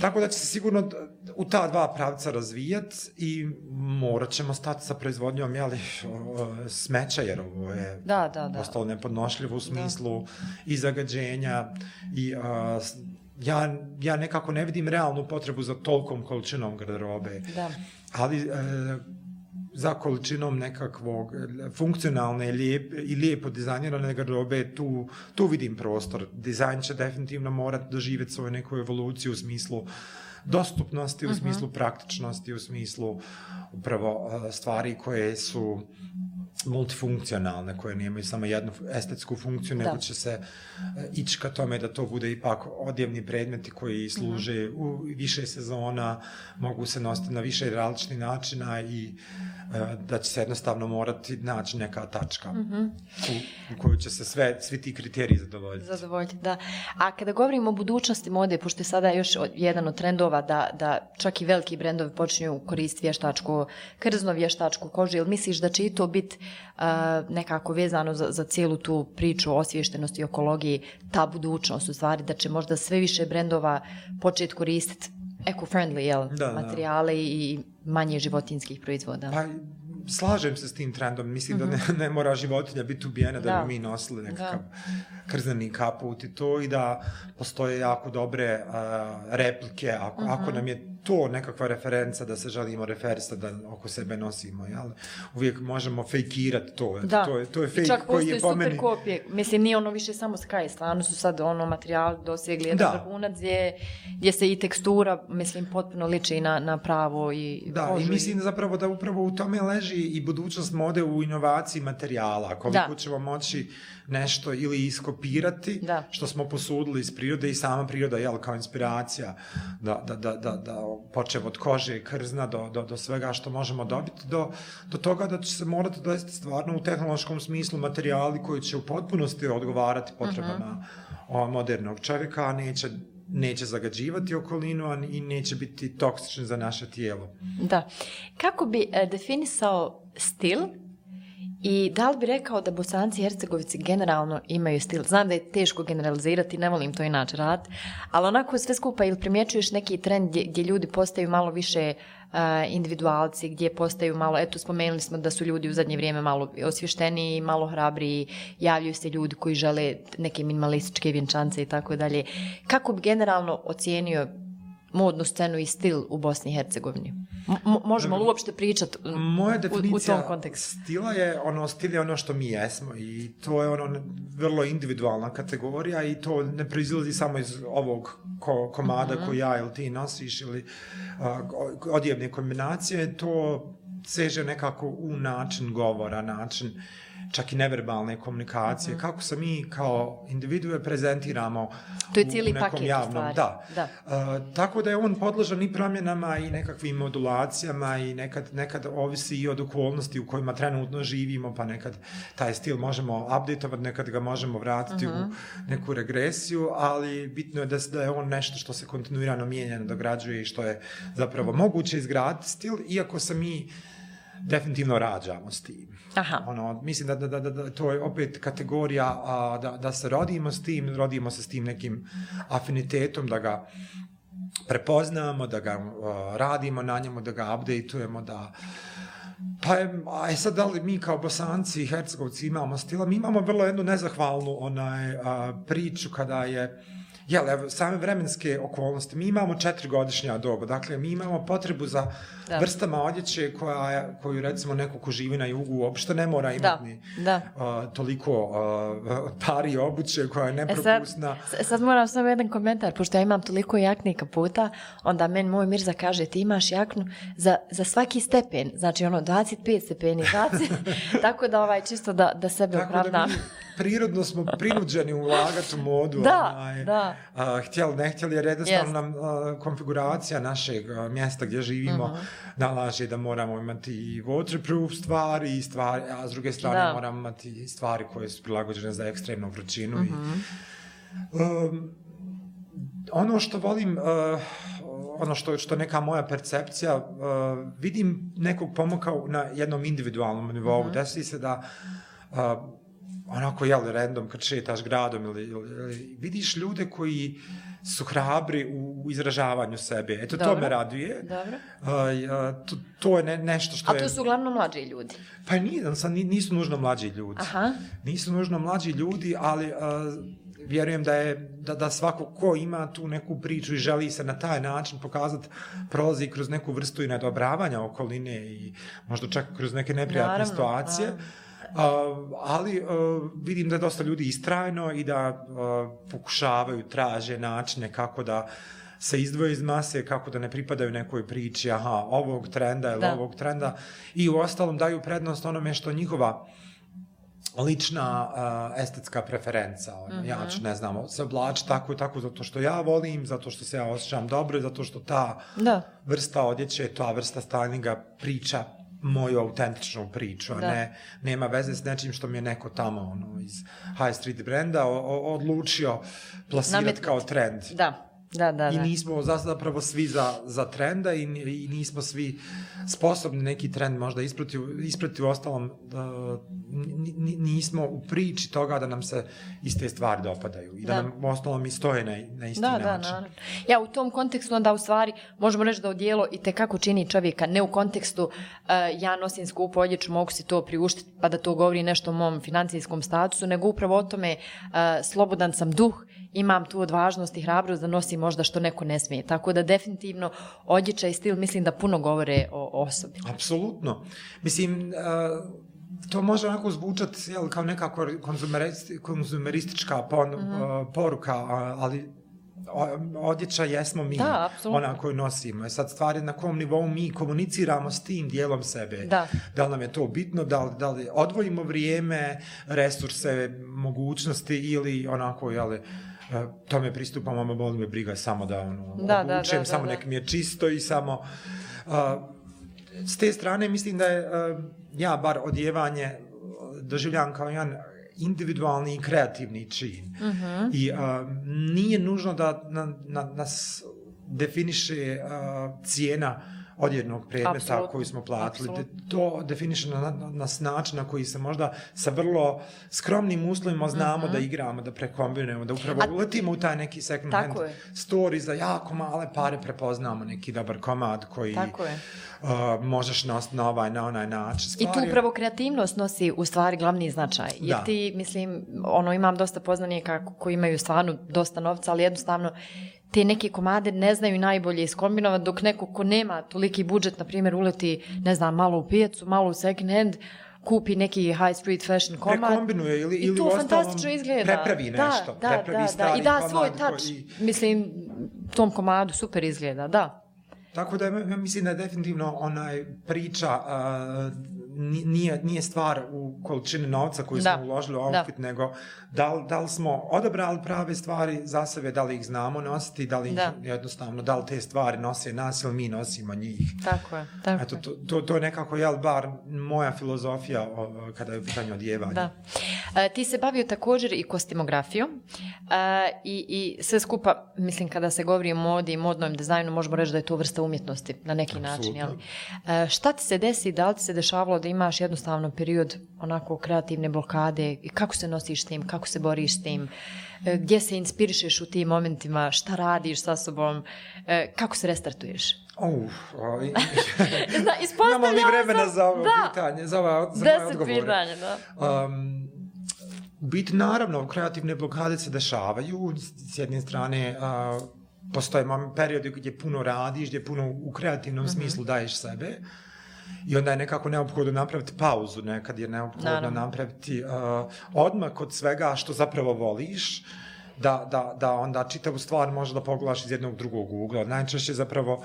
Tako da će se sigurno u ta dva pravca razvijat i morat ćemo stati sa proizvodnjom jeli, smeća, jer ovo je da, da, da. ostalo nepodnošljivo u smislu da. i zagađenja i a, ja, ja nekako ne vidim realnu potrebu za tolkom količinom garderobe. Da. Ali e, za količinom nekakvog funkcionalne i, lijep, i lijepo dizajnirane garderobe, tu, tu vidim prostor. Dizajn će definitivno morati doživjeti svoju neku evoluciju u smislu dostupnosti, u mhm. smislu praktičnosti, u smislu upravo stvari koje su multifunkcionalne, koje nemaju samo jednu estetsku funkciju, nego će se ići ka tome da to bude ipak odjevni predmeti koji služe uh mhm. -huh. u više sezona, mogu se nositi na više različnih načina i E, da će se jednostavno morati naći neka tačka mm -hmm. u, u kojoj će se sve, svi ti kriteriji zadovoljiti. Zadovoljiti, da. A kada govorimo o budućnosti mode, pošto je sada još jedan od trendova da, da čak i veliki brendovi počinju koristiti vještačku, krzno vještačku kožu, ili misliš da će i to biti uh, nekako vezano za, za cijelu tu priču o osviještenosti i ekologiji, ta budućnost u stvari, da će možda sve više brendova početi koristiti eco-friendly, jel? Da, materijale da. i manje životinskih proizvoda. Pa, slažem se s tim trendom. Mislim mm -hmm. da ne, mhm. ne mora životinja biti ubijena da, da bi mi nosili nekakav da. krzani kaput i to i da postoje jako dobre uh, replike ako, mm -hmm. ako nam je to nekakva referenca da se želimo referisati da oko sebe nosimo, jel? Uvijek možemo fejkirati to. Da. To je, to je fejk koji je po meni... super kopije. Mislim, nije ono više samo Sky, stvarno su sad ono materijal dosegli jedan vrhunac gdje, gdje se i tekstura, mislim, potpuno liči na, na pravo i Da, kožu i mislim i... zapravo da upravo u tome leži i budućnost mode u inovaciji materijala. Koliko da. ćemo moći nešto ili iskopirati da. što smo posudili iz prirode i sama priroda jel, kao inspiracija da, da, da, da, da počev od kože i krzna do, do, do svega što možemo dobiti do, do toga da će se morati dovesti stvarno u tehnološkom smislu materijali koji će u potpunosti odgovarati potrebama uh -huh. modernog čovjeka, a neće neće zagađivati okolinu a i neće biti toksični za naše tijelo. Da. Kako bi e, definisao stil I da li bi rekao da bosanci i hercegovici generalno imaju stil? Znam da je teško generalizirati, ne volim to inače rad, ali onako sve skupa ili primjećuješ neki trend gdje, gdje ljudi postaju malo više uh, individualci, gdje postaju malo, eto spomenuli smo da su ljudi u zadnje vrijeme malo osvješteniji, malo hrabriji, javljaju se ljudi koji žele neke minimalističke vjenčance i tako dalje. Kako bi generalno ocijenio modnu scenu i stil u Bosni i Hercegovini? M možemo li uopšte pričati Moja definicija u, u tom kontekstu? stila je ono, stil je ono što mi jesmo i to je ono vrlo individualna kategorija i to ne proizlazi samo iz ovog ko, komada mm -hmm. koji ja ili ti nosiš ili uh, odjevne kombinacije, to seže nekako u način govora, način čak i neverbalne komunikacije, mm -hmm. kako se mi kao individue prezentiramo to je cijeli u nekom paket javnom. stvari. Da. da. Uh, tako da je on podložan i promjenama i nekakvim modulacijama i nekad, nekad ovisi i od okolnosti u kojima trenutno živimo, pa nekad taj stil možemo updateovati, nekad ga možemo vratiti mm -hmm. u mhm. neku regresiju, ali bitno je da, da je on nešto što se kontinuirano mijenja, dograđuje i što je zapravo mm -hmm. moguće izgraditi stil, iako se mi definitivno rađamo s tim. Aha. Ono, mislim da, da, da, da to je opet kategorija a, da, da se rodimo s tim, rodimo se s tim nekim afinitetom, da ga prepoznamo, da ga a, radimo na njemu, da ga updateujemo, da Pa je, a je sad da li mi kao bosanci i hercegovci imamo stila, mi imamo vrlo jednu nezahvalnu onaj, a, priču kada je jel, evo, same vremenske okolnosti, mi imamo četiri godišnja doba, dakle, mi imamo potrebu za da. vrstama odjeće koja, koju, recimo, neko ko živi na jugu uopšte ne mora imati da. ni da. Uh, toliko uh, pari obuće koja je nepropusna. E sad, sad moram samo jedan komentar, pošto ja imam toliko jaknika puta, onda men moj Mirza kaže, ti imaš jaknu za, za svaki stepen, znači ono 25 stepeni, 20, tako da ovaj čisto da, da sebe opravdam. Prirodno smo prinuđeni ulagati u modu. Da, onaj, da. A, htjeli, ne htjeli, jer jednostavno yes. nam a, konfiguracija našeg a, mjesta gdje živimo uh mhm. -huh. nalaže da moramo imati i waterproof stvari, i stvari, a s druge strane da. moramo imati stvari koje su prilagođene za ekstremnu vrućinu. Uh -huh. i, um, ono što volim, uh, ono što što neka moja percepcija, uh, vidim nekog pomoka na jednom individualnom nivou. Uh -huh. Desi se da uh, onako, jel, random kad šetaš gradom ili, ili, ili vidiš ljude koji su hrabri u, u izražavanju sebe. Eto, Dobro. to me raduje. Dobro. Uh, to, to je ne, nešto što je... A to su uglavnom mlađi ljudi? Pa nije, sad nisu nužno mlađi ljudi. Aha. Nisu nužno mlađi ljudi, ali uh, vjerujem da je da, da svako ko ima tu neku priču i želi se na taj način pokazati prolazi kroz neku vrstu i nedobravanja okoline i možda čak kroz neke neprijatne naravno, situacije. Naravno Uh, ali uh, vidim da dosta ljudi istrajno i da uh, pokušavaju, traže načine kako da se izdvoje iz mase, kako da ne pripadaju nekoj priči, aha, ovog trenda ili da. ovog trenda. I u ostalom daju prednost onome što njihova lična uh, estetska preferenca. Mm -hmm. Ja ću, ne znam, se oblači tako i tako zato što ja volim, zato što se ja osjećam dobro, zato što ta da. vrsta odjeće, ta vrsta stylinga priča moju autentičnu priču, a ne, nema veze s nečim što mi je neko tamo ono, iz High Street brenda o, o, odlučio plasirati kao trend. Da. Da, da, I nismo zapravo svi za, za trenda i, i nismo svi sposobni neki trend možda isprati, isprati u ostalom da, nismo u priči toga da nam se iste stvari dopadaju i da, da nam u ostalom i stoje na, na isti da, način. Da, naravno. Ja u tom kontekstu onda u stvari možemo reći da odijelo i te kako čini čovjeka, ne u kontekstu uh, ja nosim skupu odjeću, mogu si to priuštiti pa da to govori nešto o mom financijskom statusu, nego upravo o tome uh, slobodan sam duh, imam tu odvažnost i hrabrost da nosim možda što neko ne smije. Tako da definitivno odjeća i stil mislim da puno govore o osobi. Apsolutno. Mislim, uh, to može onako zvučati jel, kao neka konzumeristička pon, mm -hmm. uh, poruka, ali odjeća jesmo mi, da, ona koju nosimo. E sad stvari na kom nivou mi komuniciramo s tim dijelom sebe. Da. da li nam je to bitno, da li, da li odvojimo vrijeme, resurse, mogućnosti ili onako, jel, uh, tome pristupamo, ma boli me briga samo da ono, da, obučem, da, da, samo da, da. nek mi je čisto i samo... Uh, s te strane mislim da je uh, ja bar odjevanje doživljam kao jedan individualni i kreativni čin. Uh mhm. -huh. I uh, nije nužno da na, na, nas definiše uh, cijena uh, odjednog predmeta Absolutno. koji smo platili. Absolutno. To definiše na, na, na način na koji se možda sa vrlo skromnim uslovima znamo mm -hmm. da igramo, da prekombinujemo, da upravo A, uletimo u taj neki second hand je. story za jako male pare prepoznamo neki dobar komad koji tako je. Uh, možeš nositi na ovaj, na onaj način. Stvari... I tu upravo kreativnost nosi u stvari glavni značaj. Jer da. ti, mislim, ono, imam dosta poznanika koji imaju stvarno dosta novca, ali jednostavno te neke komade ne znaju najbolje iskombinovati, dok neko ko nema toliki budžet, na primjer, uleti, ne znam, malo u pijacu, malo u second hand, kupi neki high street fashion komad. Prekombinuje ili, ili I to fantastično izgleda. Prepravi nešto. Da, prepravi da, da, I da svoj touch, i... mislim, tom komadu super izgleda, da. Tako da ja mislim da je definitivno onaj priča uh, nije, nije stvar u količini novca koju da. smo uložili u outfit, da. nego da li, da li smo odabrali prave stvari za sebe, da li ih znamo nositi, da li da. jednostavno, da li te stvari nose nas ili mi nosimo njih. Tako je. Tako Eto, to, to, to je nekako, jel, bar moja filozofija o, kada je u pitanju odjevanja. Da. E, ti se bavio također i kostimografijom e, i, i sve skupa, mislim, kada se govori o modi i modnom dizajnu, možemo reći da je to vrsta umjetnosti na neki Absolutno. način. Jel? E, šta ti se desi, da li ti se dešavalo da imaš jednostavno period onako kreativne blokade i kako se nosiš s tim, kako se boriš s tim, e, gdje se inspirišeš u tim momentima, šta radiš sa sobom, e, kako se restartuješ? Uf, oh, Imamo li vremena sam, za ovo da. pitanje, za, ova, za moje odgovore? Deset pitanja, da. Um, biti naravno, kreativne blokade se dešavaju, s jedne strane, uh, postoje periodi gdje puno radiš, gdje puno u kreativnom mm -hmm. smislu daješ sebe, I onda je nekako neophodno napraviti pauzu, nekad je neophodno Naravno. napraviti uh, odmak od svega što zapravo voliš, da, da, da onda čitavu stvar može da pogledaš iz jednog drugog ugla. Najčešće zapravo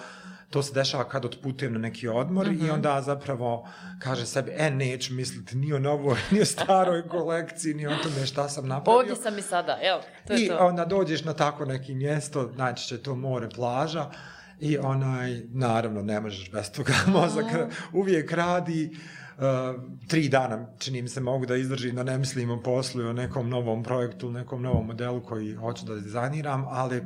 to se dešava kad otputujem na neki odmor mm -hmm. i mhm. onda zapravo kaže sebi, e, neću misliti ni o novoj, ni o staroj kolekciji, ni o tome šta sam napravio. Ovdje sam i sada, evo, to je I to. onda dođeš na tako neki mjesto, najčešće to more, plaža, I onaj, naravno, ne možeš bez toga, mozak uvijek radi, uh, tri dana, čini mi se, mogu da izdržim da ne mislim o poslu o nekom novom projektu, nekom novom modelu koji hoću da dizajniram, ali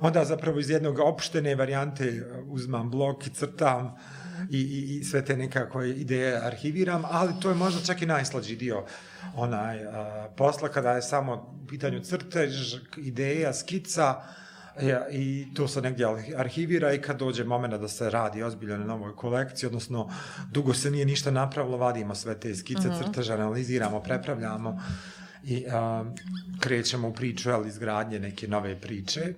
onda zapravo iz jednog opštene varijante uzmam blok i crtam i, i, i sve te nekako ideje arhiviram, ali to je možda čak i najslađi dio onaj uh, posla kada je samo pitanju crtež, ideja, skica, Ja, I to se negdje arhivira i kad dođe moment da se radi ozbiljno na novoj kolekciji, odnosno dugo se nije ništa napravilo, vadimo sve te skice, mm -hmm. crteže, analiziramo, prepravljamo i a, krećemo u priču ali, izgradnje neke nove priče,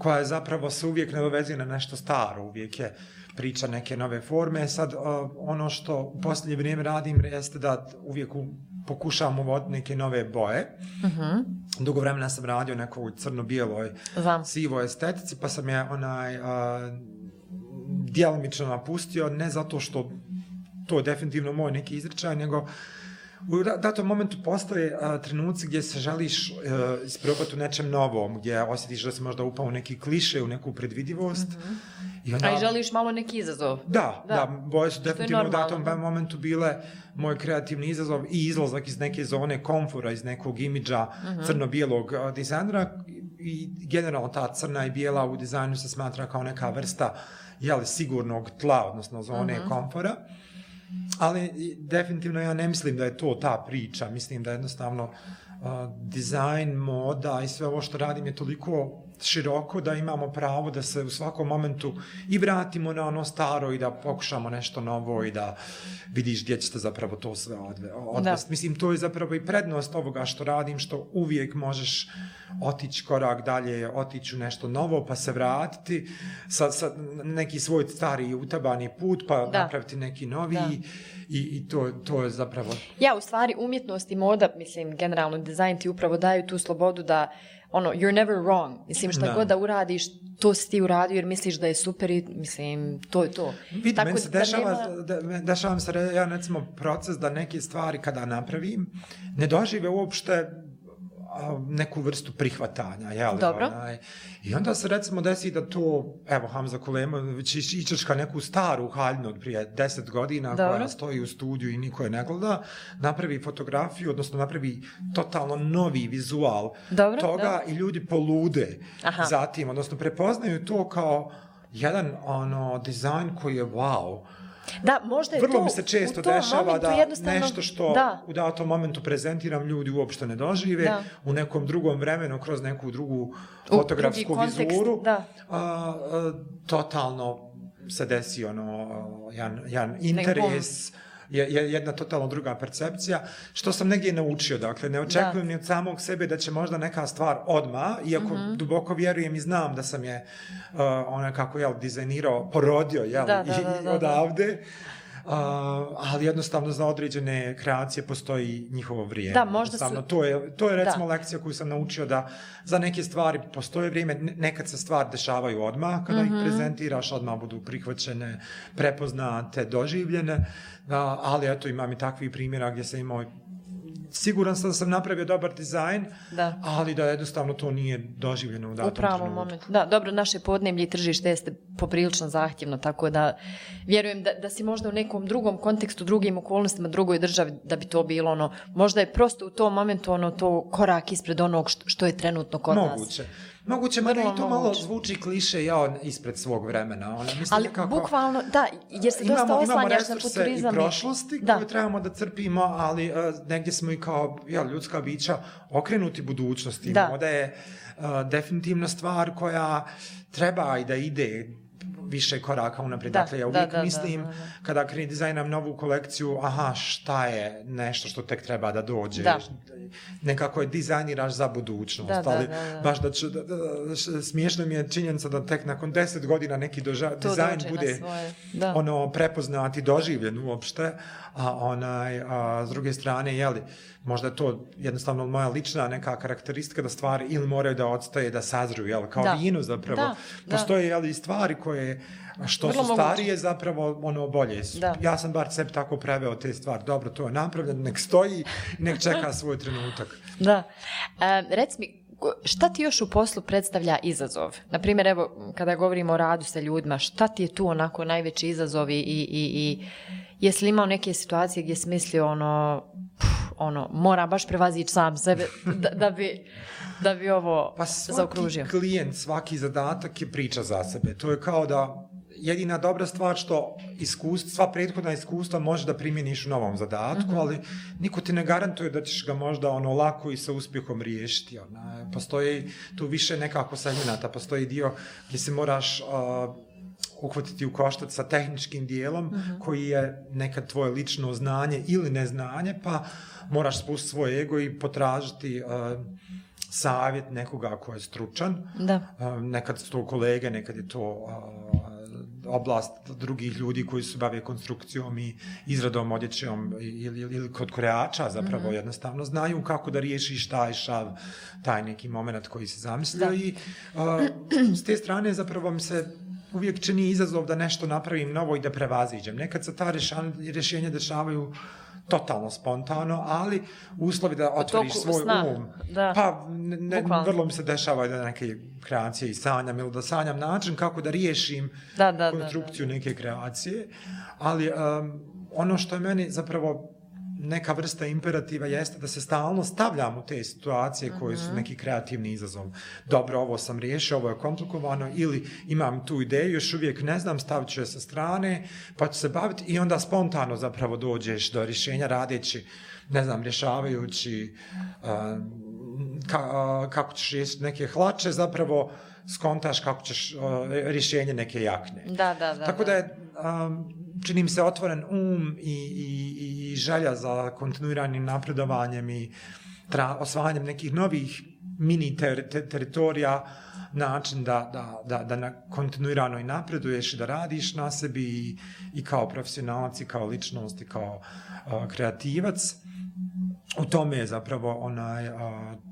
koja je zapravo se uvijek ne dovezuje na nešto staro, uvijek je priča neke nove forme. Sad, ono što u posljednje vrijeme radim jeste da uvijek u pokušavam uvoditi neke nove boje. Uh mhm. -huh. Dugo vremena sam radio nekoj crno-bijeloj sivoj estetici, pa sam je onaj a, djelomično napustio, ne zato što to je definitivno moj neki izrečaj, nego u datom momentu postoje a, trenuci gdje se želiš a, isprobati u nečem novom, gdje osjetiš da si možda upao u neki kliše, u neku predvidivost. -huh. I onda, A i želiš malo neki izazov. Da, da, da boje su definitivno u datom momentu bile moj kreativni izazov i izlazak iz neke zone komfora, iz nekog imidža. -huh. crno-bijelog dizajnera i generalno ta crna i bijela u dizajnu se smatra kao neka vrsta jeli, sigurnog tla, odnosno zone mhm. -huh. komfora. Ali definitivno ja ne mislim da je to ta priča, mislim da jednostavno uh, dizajn, moda i sve ovo što radim je toliko široko da imamo pravo da se u svakom momentu i vratimo na ono staro i da pokušamo nešto novo i da vidiš gdje ćete zapravo to sve odve, odvesti. Mislim, to je zapravo i prednost ovoga što radim, što uvijek možeš otići korak dalje, otići u nešto novo, pa se vratiti sa, sa neki svoj stari utabani put, pa da. napraviti neki novi da. i, i to, to je zapravo... Ja, u stvari, umjetnost i moda, mislim, generalno dizajn ti upravo daju tu slobodu da ono, you're never wrong. Mislim, šta da. god da uradiš, to si ti uradio jer misliš da je super i, mislim, to je to. Vidi, Tako meni se dešava, nema... da, dešava se, ja recimo, proces da neke stvari kada napravim, ne dožive uopšte neku vrstu prihvatanja, jel? Dobro. Onaj. I onda se recimo desi da to, evo Hamza Kulemović ičeška neku staru haljnu od prije deset godina Dobro. koja stoji u studiju i niko je ne gleda, napravi fotografiju, odnosno napravi totalno novi vizual Dobro, toga da. i ljudi polude Aha. zatim, odnosno prepoznaju to kao jedan ono dizajn koji je wow. Da, možda je Vrlo to, mi se često dešava da nešto što da. u datom momentu prezentiram ljudi uopšte ne dožive, da. u nekom drugom vremenu, kroz neku drugu fotografsku vizuru, da. A, a, totalno se desi ono, jedan, jedan interes, je, je jedna totalno druga percepcija, što sam negdje naučio, dakle, ne očekujem da. ni od samog sebe da će možda neka stvar odma, iako mm -hmm. duboko vjerujem i znam da sam je uh, ona kako je dizajnirao, porodio, jel, da, da, da, da, odavde, Uh, ali jednostavno za određene kreacije postoji njihovo vrijeme. Da, možda su... To je, to je recimo Da. lekcija koju sam naučio da za neke stvari postoje vrijeme, ne- nekad se stvari dešavaju odmah, kada Mhm. ih prezentiraš, odmah budu prihvaćene, prepoznate, doživljene, a, ali eto imam i takvih primjera gdje sam imao Siguran sam da sam napravio dobar dizajn, Da. ali da jednostavno to nije doživljeno u datom U pravom trenutku. momentu. Da, dobro, naše podneblje i tržište jeste poprilično zahtjevno, tako da vjerujem da, da si možda u nekom drugom kontekstu, drugim okolnostima, drugoj državi, da bi to bilo ono, možda je prosto u tom momentu ono to korak ispred onog što, što je trenutno kod nas. Moguće. Moguće, mada i to malo moguće. zvuči kliše, ja ispred svog vremena. Ona, mislim, Ali nekako, bukvalno, da, jer se dosta imamo, imamo oslanjaš na resurse futurizam. i prošlosti da. koje trebamo da crpimo, ali uh, negdje smo i kao ja, ljudska bića okrenuti budućnosti. Da. Moda je uh, definitivno stvar koja treba i da ide više koraka unaprijed. Da, dakle, ja da, uvijek da, da, mislim, da, da. kada kre dizajnam novu kolekciju, aha, šta je nešto što tek treba da dođe. Da. Nekako je dizajniraš za budućnost, Da, da, ali da, da. baš da ću, da, da, smiješno mi je činjenica da tek nakon deset godina neki doža, dizajn bude da. ono prepoznat i doživljen uopšte, a onaj, a, s druge strane, jeli, možda je to jednostavno moja lična neka karakteristika da stvari ili moraju da odstaje, da sazruju, jel, kao Da. vino zapravo. Da. Postoje, jeli, stvari koje što Vrlo su moguće. starije zapravo ono bolje su. Da. Ja sam bar sebi tako preveo te stvari. Dobro, to je napravljeno, nek stoji, nek čeka svoj trenutak. Da. E, rec mi, šta ti još u poslu predstavlja izazov? Naprimjer, evo, kada govorimo o radu sa ljudima, šta ti je tu onako najveći izazov i, i, i, i jesi li imao neke situacije gdje si mislio ono, ono, mora baš prevazići sam sebe da, da, bi, da bi ovo Pa svaki zaokružio? klijent, svaki zadatak je priča za sebe. To je kao da jedina dobra stvar što iskustva, sva prethodna iskustva može da primjeniš u novom zadatku, Mhm. ali niko ti ne garantuje da ćeš ga možda ono lako i sa uspjehom riješiti. Ona. Postoji tu više nekako segmenata, postoji dio gdje se moraš uh, uhvatiti u koštac sa tehničkim dijelom Mhm. koji je nekad tvoje lično znanje ili neznanje, pa moraš spustiti svoj ego i potražiti uh, savjet nekoga ko je stručan. Da. Uh, nekad su to kolege, nekad je to uh, oblast drugih ljudi koji se bave konstrukcijom i izradom odjećom ili, ili, ili kod kreača zapravo Mhm. jednostavno znaju kako da riješiš taj šav, taj neki moment koji se zamislio Da. i uh, s te strane zapravo mi se uvijek čini izazov da nešto napravim novo i da prevaziđem. Nekad se ta rješenja dešavaju totalno spontano, ali uslovi da otvoriš svoj sna, um. da. Pa ne, ne, Bukvalno. vrlo mi se dešava da neke kreacije i sanjam ili da sanjam način kako da riješim Da, da, da, konstrukciju neke kreacije, ali um, ono što je meni zapravo neka vrsta imperativa jeste da se stalno stavljam u te situacije koje Mhm. su neki kreativni izazov. Dobro, ovo sam riješio, ovo je komplikovano, ili imam tu ideju, još uvijek ne znam, stavit ću je sa strane, pa ću se baviti i onda spontano zapravo dođeš do rješenja radeći, ne znam, rješavajući um, ka, a, kako ćeš riješiti neke hlače, zapravo skontaš kako ćeš a, rješenje neke jakne. Da, da, da. Tako da je, um, čini mi se, otvoren um i, i, i želja za kontinuiranim napredovanjem i tra, osvajanjem nekih novih mini ter, te, teritorija, način da, da, da, da na, kontinuirano i napreduješ i da radiš na sebi i, i kao profesionalac i kao ličnost i kao uh, kreativac. U tome je zapravo onaj... Uh,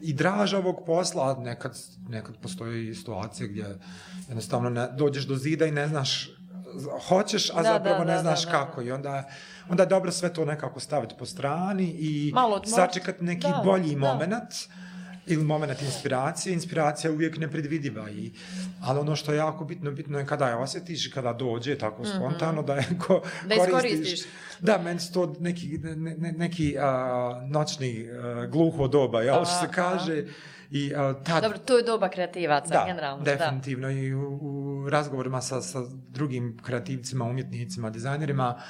i draž ovog posla, a nekad, nekad postoji situacije gdje jednostavno ne, dođeš do zida i ne znaš hoćeš, a Da, zapravo da, ne da, znaš da, da. kako. I onda, onda je dobro sve to nekako staviti po strani i Malo sačekati neki Da, bolji da. moment ili moment inspiracije. Inspiracija je uvijek nepredvidiva. I, ali ono što je jako bitno, bitno je kada je osjetiš kada dođe tako spontano da je ko, Mhm. Da iskoristiš. Da, meni su to neki, ne, ne, neki a, noćni a, gluho doba, jel, što se kaže. I a, tad, Dobro, to je doba kreativaca, da, generalno. definitivno. I u, u razgovorima sa, sa drugim kreativcima, umjetnicima, dizajnerima,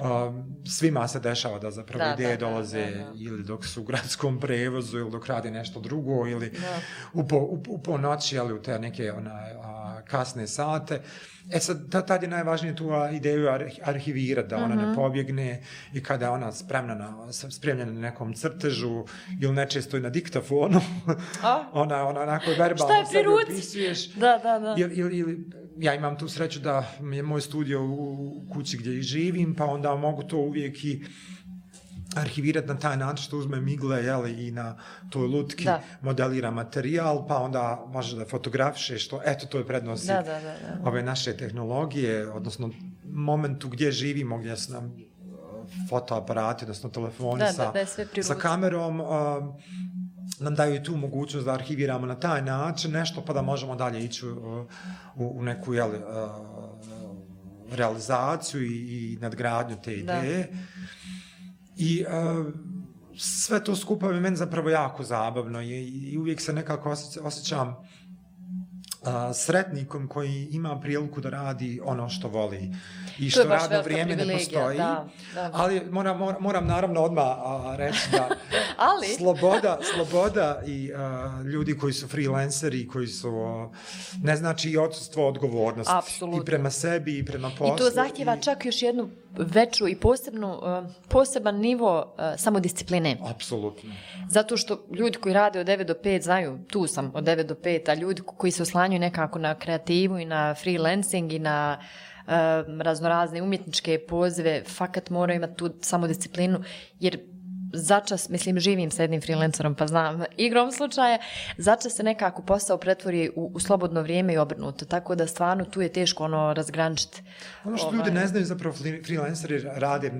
um, svima se dešava da zapravo Da, ideje da, da, dolaze da, da. ili dok su u gradskom prevozu ili dok rade nešto drugo ili Da. u, po, u, u po noći, ali u te neke onaj, a, kasne sate. E sad, ta- tad je najvažnije tu ideju arhi- arhivirati, da ona Mhm. ne pobjegne i kada je ona spremna na, spremljena na nekom crtežu ili nečesto i na diktafonu, A? ona, ona onako verbalno sebi opisuješ. Da, da, da. Ili, ili, ili ja imam tu sreću da je moj studio u kući gdje i živim, pa onda mogu to uvijek i arhivirati na taj način što uzme migle jeli, i na toj lutki da. modelira materijal, pa onda može da fotografiše što, eto, to je prednost da, da, da, da. ove naše tehnologije, odnosno momentu gdje živimo, gdje su nam fotoaparati, odnosno telefoni Da, sa, da, da sa kamerom, uh, nam daju tu mogućnost da arhiviramo na taj način nešto, pa da možemo dalje ići u, u, u neku jeli, uh, realizaciju i, i nadgradnju te Da. I uh, sve to skupa je meni zapravo jako zabavno i, i uvijek se nekako osjeća, osjećam a, sretnikom koji ima priliku da radi ono što voli i što radno vrijeme ne postoji. da, da. Ali moram, moram, moram naravno odmah a, reći da Ali? sloboda, sloboda i a, ljudi koji su freelanceri, koji su, a, ne znači i odsustvo odgovornosti. Apsolutno. I prema sebi i prema poslu. I to zahtjeva i- čak još jednu veću i posebnu, uh, poseban nivo uh, samodiscipline. Apsolutno. Zato što ljudi koji rade od 9 do 5 znaju, tu sam od 9 do 5, a ljudi koji se oslanjuju nekako na kreativu i na freelancing i na uh, raznorazne umjetničke pozive, fakat moraju imati tu samodisciplinu, jer začas, mislim, živim sa jednim freelancerom, pa znam, igrom slučaja, začas se nekako posao pretvori u, u slobodno vrijeme i obrnuto, tako da stvarno tu je teško ono razgrančiti. Ono što Ovaj. ljudi ne znaju zapravo freelanceri rade, uh,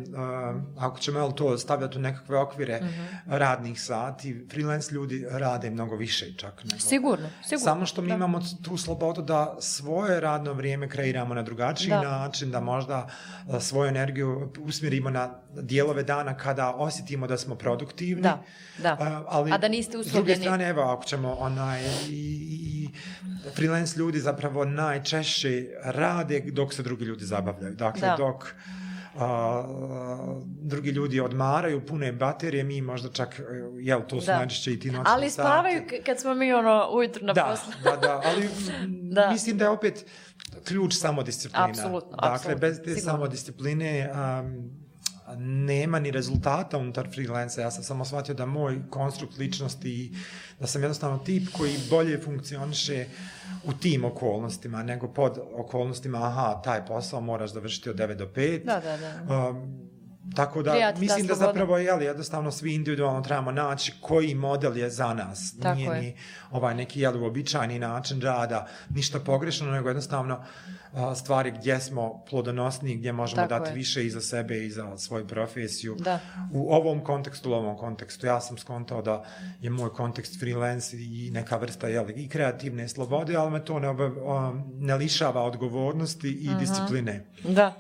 ako ćemo jel, to stavljati u nekakve okvire Mhm. radnih sati, freelance ljudi rade mnogo više čak. Nego. Sigurno, sigurno. Samo što mi Da. imamo tu slobodu da svoje radno vrijeme kreiramo na drugačiji Da. način, da možda uh, svoju energiju usmjerimo na dijelove dana kada osjetimo da smo produktivni. Da, da. Uh, ali A da niste S druge uslovljeni. strane, evo, ako ćemo onaj, i, i freelance ljudi zapravo najčešće rade dok se drugi ljudi zabavljaju. Dakle, Da. dok a, drugi ljudi odmaraju, pune baterije, mi možda čak, jel, to su Da. najčešće i ti noćni Ali spavaju k- kad smo mi ono ujutru na Da, poslu. da, da, ali Da. da. mislim da je opet ključ samodisciplina. Apsolutno, Dakle, apsolutno, bez te sigurno. samodiscipline um, nema ni rezultata unutar freelansa. Ja sam samo shvatio da moj konstrukt ličnosti i da sam jednostavno tip koji bolje funkcioniše u tim okolnostima nego pod okolnostima aha, taj posao moraš da vršiti od 9 do 5. Da, da, da. Um, tako da, Prija ti ta mislim da sloboda. zapravo jel, jednostavno svi individualno trebamo naći koji model je za nas. Tako Nije je. ni ovaj neki jel, uobičajeni način rada, ništa pogrešno, nego jednostavno stvari gdje smo plodonosni, gdje možemo Tako dati je. više i za sebe i za svoju profesiju. Da. U ovom kontekstu, u ovom kontekstu, ja sam skontao da je moj kontekst freelance i neka vrsta jel, i kreativne slobode, ali me to ne, obe, a, ne lišava odgovornosti i Mhm. discipline. Da.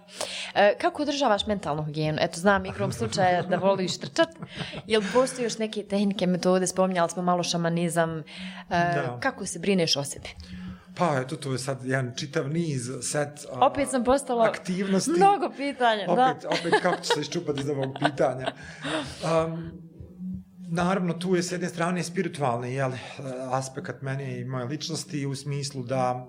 E, kako održavaš mentalnu higijenu? Eto, znam igrom slučaja da voliš trčat. Jel postoji još neke tehnike, metode, spominjali smo malo šamanizam. E, Da. kako se brineš o sebi? Pa, eto, to je sad jedan čitav niz, set a, Opet sam postala aktivnosti. mnogo pitanja. Opet, da. opet kako ću se iščupati iz ovog pitanja. Um, naravno, tu je s jedne strane spiritualni jel, aspekt mene i moje ličnosti u smislu da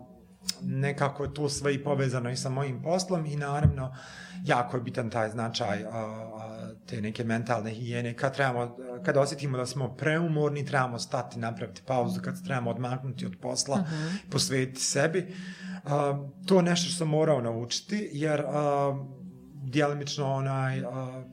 nekako je to sve i povezano i sa mojim poslom i naravno jako je bitan taj značaj a, a, te neke mentalne higijene. Kad, trebamo, kad osjetimo da smo preumorni, trebamo stati, napraviti pauzu, kad trebamo odmaknuti od posla, posvetiti sebi. A, to je nešto što sam morao naučiti, jer a, djelimično onaj a,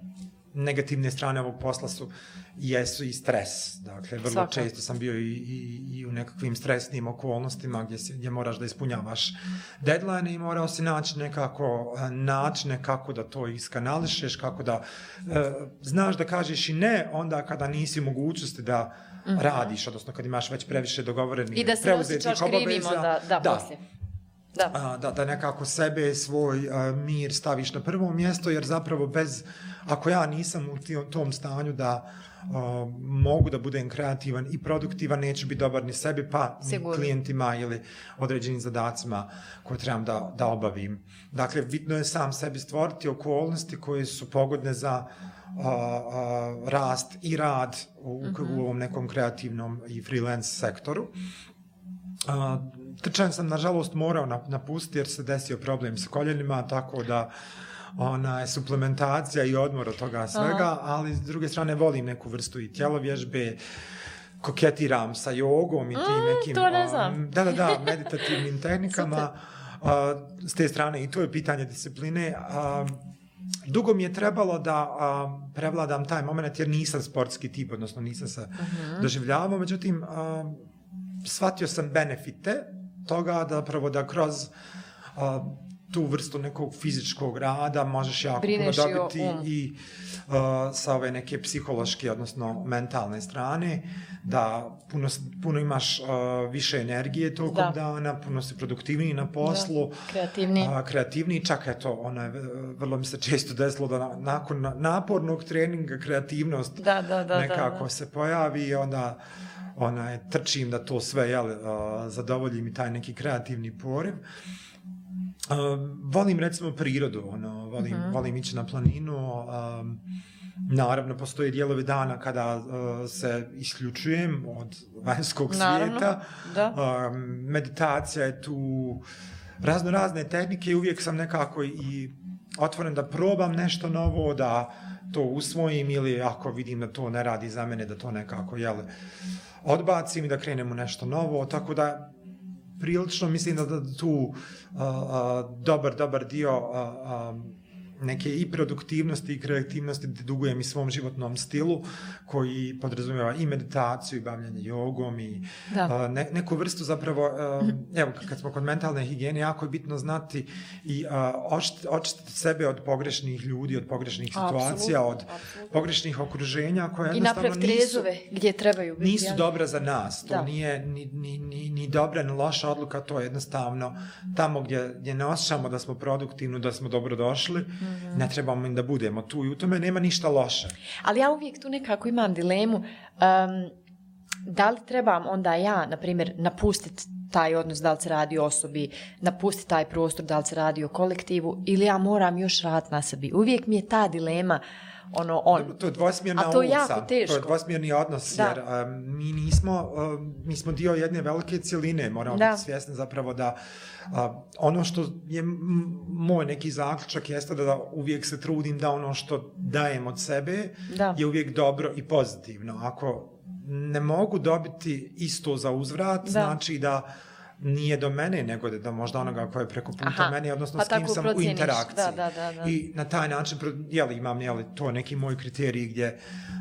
negativne strane ovog posla su jesu i stres. Dakle, vrlo Svakako. često sam bio i, i, i u nekakvim stresnim okolnostima gdje, se, gdje moraš da ispunjavaš deadline i morao si naći nekako a, načine kako da to iskanališeš, kako da e, znaš da kažeš i ne onda kada nisi u mogućnosti da radiš, odnosno kad imaš već previše dogovorenih Mhm. I da se ne preuzetih osjećaš krivim obaveza. onda, da, da. poslije. Da. A, da, da nekako sebe, svoj a, mir staviš na prvo mjesto, jer zapravo bez, ako ja nisam u tom stanju da a, mogu da budem kreativan i produktivan, neću biti dobar ni sebi, pa ni Sigurno. klijentima ili određenim zadacima koje trebam da, da obavim. Dakle, bitno je sam sebi stvoriti okolnosti koje su pogodne za a, a, rast i rad u, u ovom nekom kreativnom i freelance sektoru. A, trčan sam, nažalost, morao nap- napustiti jer se desio problem sa koljenima, tako da ona je suplementacija i odmor od toga svega, ali s druge strane volim neku vrstu i tjelovježbe, koketiram sa jogom i tim nekim... to ne um, znam. Da, da, da, meditativnim tehnikama. a, s te strane i to je pitanje discipline. A, dugo mi je trebalo da a, prevladam taj moment jer nisam sportski tip, odnosno nisam se uh -huh. doživljavao, međutim a, shvatio sam benefite toga da prvo da kroz a, tu vrstu nekog fizičkog rada možeš jako Brineš puno dobiti i, um. i uh, sa ove neke psihološke, odnosno mentalne strane, da puno, puno imaš uh, više energije tokom da. dana, puno si produktivniji na poslu. Da. Kreativniji. Uh, kreativniji, čak eto, ona je, vrlo mi se često desilo da na, nakon napornog treninga kreativnost da, da, da, nekako da, da. se pojavi i onda ona je, trčim da to sve jel, uh, zadovoljim i taj neki kreativni poriv. Uh, volim recimo prirodu, ono, volim, uh mhm. -huh. volim ići na planinu, um, naravno postoje dijelovi dana kada uh, se isključujem od vanjskog naravno, svijeta, da. Um, meditacija je tu, razno razne tehnike i uvijek sam nekako i otvoren da probam nešto novo, da to usvojim ili ako vidim da to ne radi za mene, da to nekako jel, odbacim i da krenem u nešto novo, tako da prilično mislim da, da tu uh, uh, dobar, dobar dio uh, um, neke i produktivnosti i kreativnosti dugujem i svom životnom stilu koji podrazumijeva i meditaciju i bavljanje jogom i da. ne, neku vrstu zapravo, evo kad smo kod mentalne higijene, jako je bitno znati i očistiti sebe od pogrešnih ljudi, od pogrešnih situacija, Absolut. od Absolut. pogrešnih okruženja koje jednostavno nisu... I naprav trezove gdje trebaju biti. Nisu ja. dobra za nas, to da. nije ni, ni, ni, ni dobra, ni loša odluka, to je jednostavno tamo gdje, gdje ne osjećamo da smo produktivni, da smo dobro došli, mm -hmm. ne trebamo im da budemo tu i u tome nema ništa loše. Ali ja uvijek tu nekako imam dilemu, um, da li trebam onda ja, na primjer, napustiti taj odnos, da li se radi o osobi, napustiti taj prostor, da li se radi o kolektivu, ili ja moram još rad na sebi. Uvijek mi je ta dilema, ono, on. To je dvosmjerna A to je jako teško. To je dvosmjerni odnos, da. jer um, mi nismo, um, mi smo dio jedne velike cijeline, moramo da. biti svjesni zapravo da uh, ono što je moj neki zaključak jeste da, da uvijek se trudim da ono što dajem od sebe da. je uvijek dobro i pozitivno. Ako ne mogu dobiti isto za uzvrat, da. znači da nije do mene, nego da možda onoga koje je preko puta Aha, mene, odnosno pa s kim sam u interakciji. Da, da, da, da. I na taj način, jeli, imam jeli, to neki moj kriterij gdje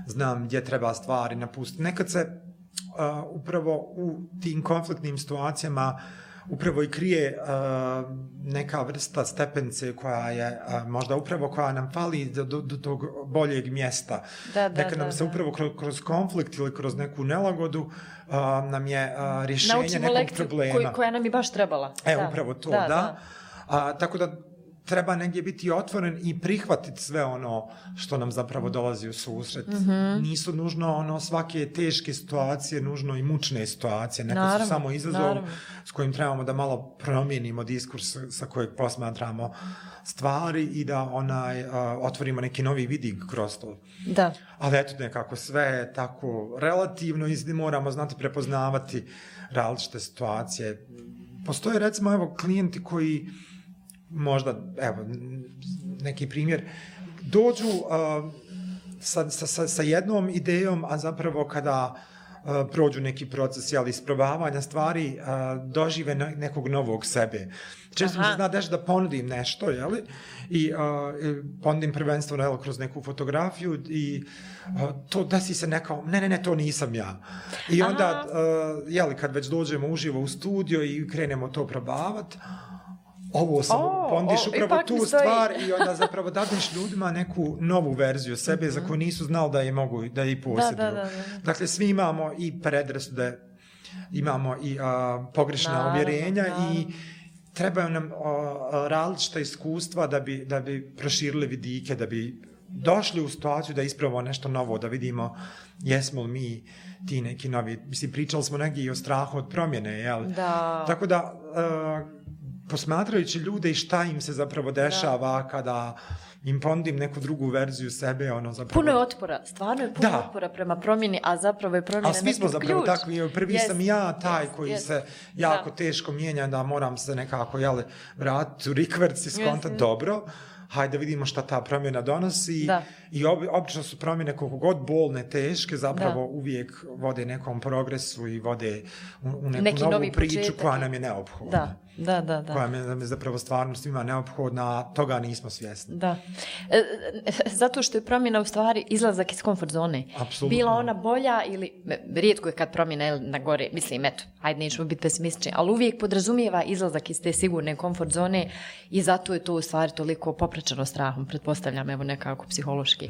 znam gdje treba stvari napustiti. Nekad se uh, upravo u tim konfliktnim situacijama uh, upravo i krije uh, neka vrsta stepence koja je uh, možda upravo koja nam fali do, do, do tog boljeg mjesta. Da, da, Neka nam da, se da. upravo kroz, kroz konflikt ili kroz neku nelagodu uh, nam je uh, rješenje Naučimo nekog lekciju problema. Koji, koja nam je baš trebala. E, da. upravo to, da. da. da. A, tako da treba negdje biti otvoren i prihvatiti sve ono što nam zapravo dolazi u susret. Mm -hmm. Nisu nužno ono svake teške situacije, nužno i mučne situacije. Neka naravno, su samo izazov naravno. s kojim trebamo da malo promijenimo diskurs sa kojeg posmatramo stvari i da onaj uh, otvorimo neki novi vidik kroz to. Da. Ali eto nekako sve je tako relativno i moramo znati prepoznavati različite situacije. Postoje recimo evo klijenti koji uh, možda, evo, neki primjer, dođu uh, sa, sa, sa jednom idejom, a zapravo kada uh, prođu neki proces jel, isprobavanja stvari, uh, dožive nekog novog sebe. Često mi se zna deš da ponudim nešto, jel? I uh, ponudim prvenstveno jel, kroz neku fotografiju i uh, to desi se neko, ne, ne, ne, to nisam ja. I onda, uh, jel, kad već dođemo uživo u studio i krenemo to probavati, ovo sam, oh, pondiš oh, upravo tu stvar i onda zapravo dadeš ljudima neku novu verziju sebe mm -hmm. za koju nisu znali da je mogu, da je i posjeduju. Da, da, da, da. Dakle, svi imamo i predrasude, imamo i a, pogrešna naravno, uvjerenja naravno. i trebaju nam a, različita iskustva da bi, da bi proširili vidike, da bi došli u situaciju da ispravamo nešto novo, da vidimo jesmo li mi ti neki novi, mislim, pričali smo negdje i o strahu od promjene, jel? Da. Tako da, uh, posmatrajući ljude i šta im se zapravo dešava da. kada im ponudim neku drugu verziju sebe, ono zapravo... Puno je otpora, stvarno je puno da. otpora prema promjeni, a zapravo je promjena ključ. A svi smo zapravo ključ. takvi, prvi yes. sam ja taj yes. koji yes. se jako da. teško mijenja, da moram se nekako, jel, vratiti u rikverci, skonta, yes. dobro, hajde vidimo šta ta promjena donosi. Da. I ob, obično su promjene koliko god bolne, teške, zapravo da. uvijek vode nekom progresu i vode u, u neku Neki novu priču početak. koja nam je neophodna. Da, Da, da, da. Koja je zapravo stvarno svima neophodna, toga nismo svjesni. Da. E, e, zato što je promjena u stvari izlazak iz komfort zone. Apsolutno. Bila ona bolja ili, e, rijetko je kad promjena je na gore, mislim, eto, ajde nećemo biti pesimistični, ali uvijek podrazumijeva izlazak iz te sigurne komfort zone i zato je to u stvari toliko popraćeno strahom, pretpostavljam, evo nekako psihološki.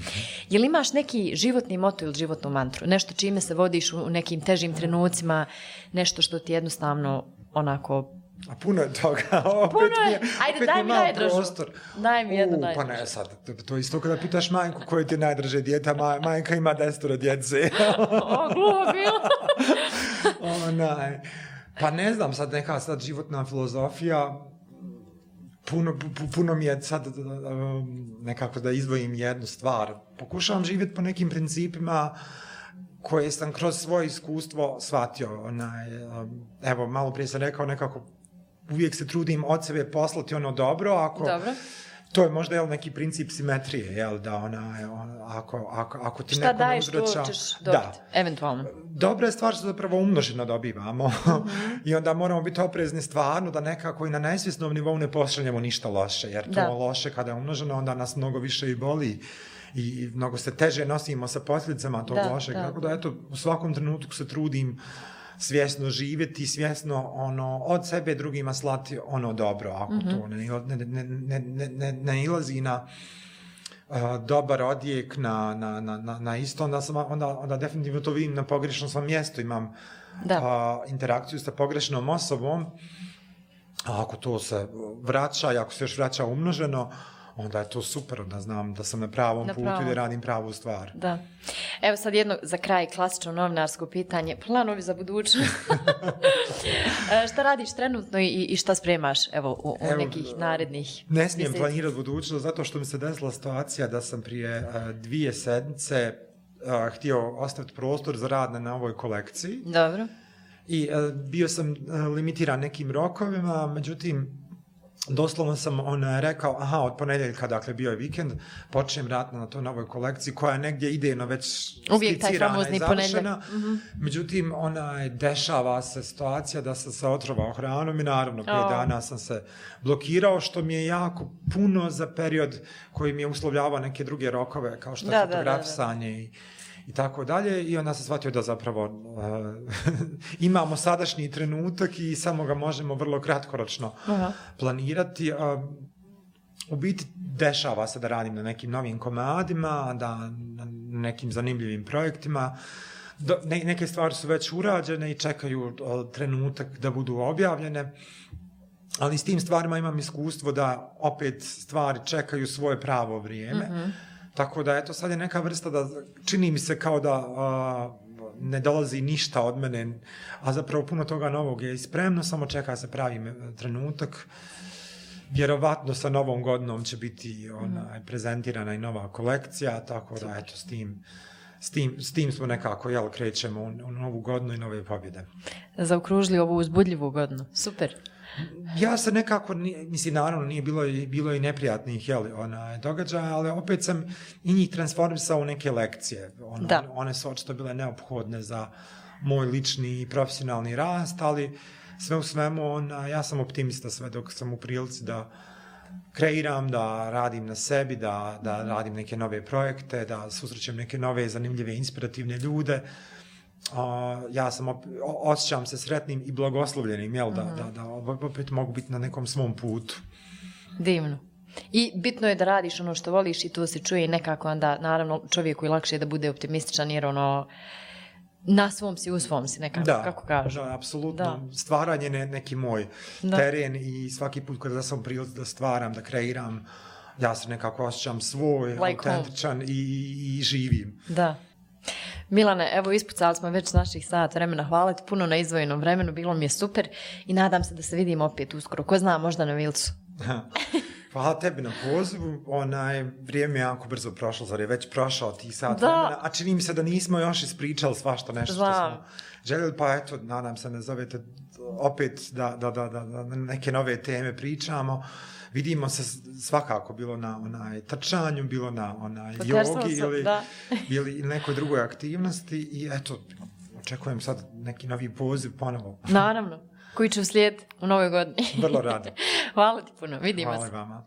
Je li imaš neki životni moto ili životnu mantru? Nešto čime se vodiš u nekim težim trenucima, nešto što ti jednostavno onako A puno je toga. Opet Puno je. Ajde, opet daj mi najdražu. prostor. Daj mi jednu U, Pa najdražu. ne sad, to, to je isto kada pitaš majku koje ti je najdraže djeta, maj, majka ima desetoro djece. o, gluho bilo. Onaj. Pa ne znam, sad neka sad životna filozofija, puno, pu- puno mi je sad um, nekako da izdvojim jednu stvar. Pokušavam živjeti po nekim principima koje sam kroz svoje iskustvo shvatio. Onaj, um, evo, malo prije sam rekao nekako uvijek se trudim od sebe poslati ono dobro, ako, Dobro. to je možda jel, neki princip simetrije, jel, da ona, on, ako, ako, ako ti Šta neko ne daješ, to uzvraća- ćeš dobiti, Da, eventualno. dobra je stvar što zapravo umnoženo dobivamo i onda moramo biti oprezni stvarno da nekako i na nesvjesnom nivou ne pošaljemo ništa loše, jer to Da. loše kada je umnoženo onda nas mnogo više i boli i mnogo se teže nosimo sa posljedicama tog Da, lošeg. da. Tako da eto, u svakom trenutku se trudim svjesno živjeti, svjesno ono, od sebe drugima slati ono dobro, ako to ne, ne, ne, ne, ne, ne, ilazi na a, dobar odjek na, na, na, na, na isto, onda, sam, onda, onda definitivno to vidim na pogrešnom svom mjestu, imam Da. a, interakciju sa pogrešnom osobom, a ako to se vraća i ako se još vraća umnoženo, onda je to super, onda znam da sam na pravom Na putu pravom. i da radim pravu stvar. Da. Evo sad jedno za kraj klasično novinarsko pitanje. Planovi za budućnost. E, šta radiš trenutno i, i šta spremaš evo, u, u Evo, nekih narednih Ne smijem planirati budućnost zato što mi se desila situacija da sam prije a, dvije sedmice a, htio ostaviti prostor za rad na novoj kolekciji Dobro. i a, bio sam a, limitiran nekim rokovima, međutim doslovno sam on rekao, aha, od ponedjeljka, dakle bio je vikend, počnem rad na toj novoj kolekciji koja je negdje idejno već Uvijek taj skicirana famozni i završena. ponedjeljak. Međutim, ona je, dešava se situacija da sam se otrovao hranom i naravno pet O. dana sam se blokirao, što mi je jako puno za period koji mi je uslovljavao neke druge rokove, kao što je Da, da, da, da. fotografisanje i i tako dalje i onda sam shvatio da zapravo uh, imamo sadašnji trenutak i samo ga možemo vrlo kratkoročno Aha. planirati. Uh, u biti dešava se da radim na nekim novim komadima, da na nekim zanimljivim projektima. Do, ne, neke stvari su već urađene i čekaju uh, trenutak da budu objavljene. Ali s tim stvarima imam iskustvo da opet stvari čekaju svoje pravo vrijeme. Mm -hmm. Tako da, eto, sad je neka vrsta da čini mi se kao da a, ne dolazi ništa od mene, a zapravo puno toga novog je spremno, samo čeka se pravi trenutak. Vjerovatno sa novom godinom će biti ona, prezentirana i nova kolekcija, tako da, eto, s tim, s tim, s tim smo nekako, jel, krećemo u, u novu godinu i nove pobjede. Zaokružili ovu uzbudljivu godinu. Super. Ja se nekako, mislim, naravno nije bilo, bilo i neprijatnih jeli, ona, događaja, ali opet sam i njih transformisao u neke lekcije. Ono, Da. One su očito bile neophodne za moj lični i profesionalni rast, ali sve u svemu, ona, ja sam optimista sve dok sam u prilici da kreiram, da radim na sebi, da, da radim neke nove projekte, da susrećem neke nove zanimljive, inspirativne ljude. A, ja sam op, osjećam se sretnim i blagoslovljenim, jel, da, da, da opet mogu biti na nekom svom putu. Divno. I bitno je da radiš ono što voliš i to se čuje i nekako onda, naravno, čovjeku je lakše da bude optimističan jer ono, na svom si, u svom si nekako, Da, kako kažu. da, apsolutno. Da. Stvaranje je neki moj Da. teren i svaki put kada sam prilici da stvaram, da kreiram, ja se nekako osjećam svoj, Like autentičan i, i živim. Da. Milane, evo ispucali smo već naših sat vremena. Hvala ti puno na izdvojenom vremenu, bilo mi je super i nadam se da se vidimo opet uskoro. Ko zna, možda na Vilcu. Hvala tebi na pozivu, onaj, vrijeme je jako brzo prošlo, zar je već prošao ti sat Da. vremena, a čini mi se da nismo još ispričali svašta nešto što Znam. smo željeli, pa eto, nadam se ne zovete opet da, da, da, da, da neke nove teme pričamo. Vidimo se svakako bilo na onaj trčanju, bilo na onaj sam jogi se- ili, da. ili nekoj drugoj aktivnosti i eto, očekujem sad neki novi poziv ponovo. Naravno. koji će uslijed u novoj godini. Vrlo rado. Hvala ti puno, vidimo Hvala se. vama.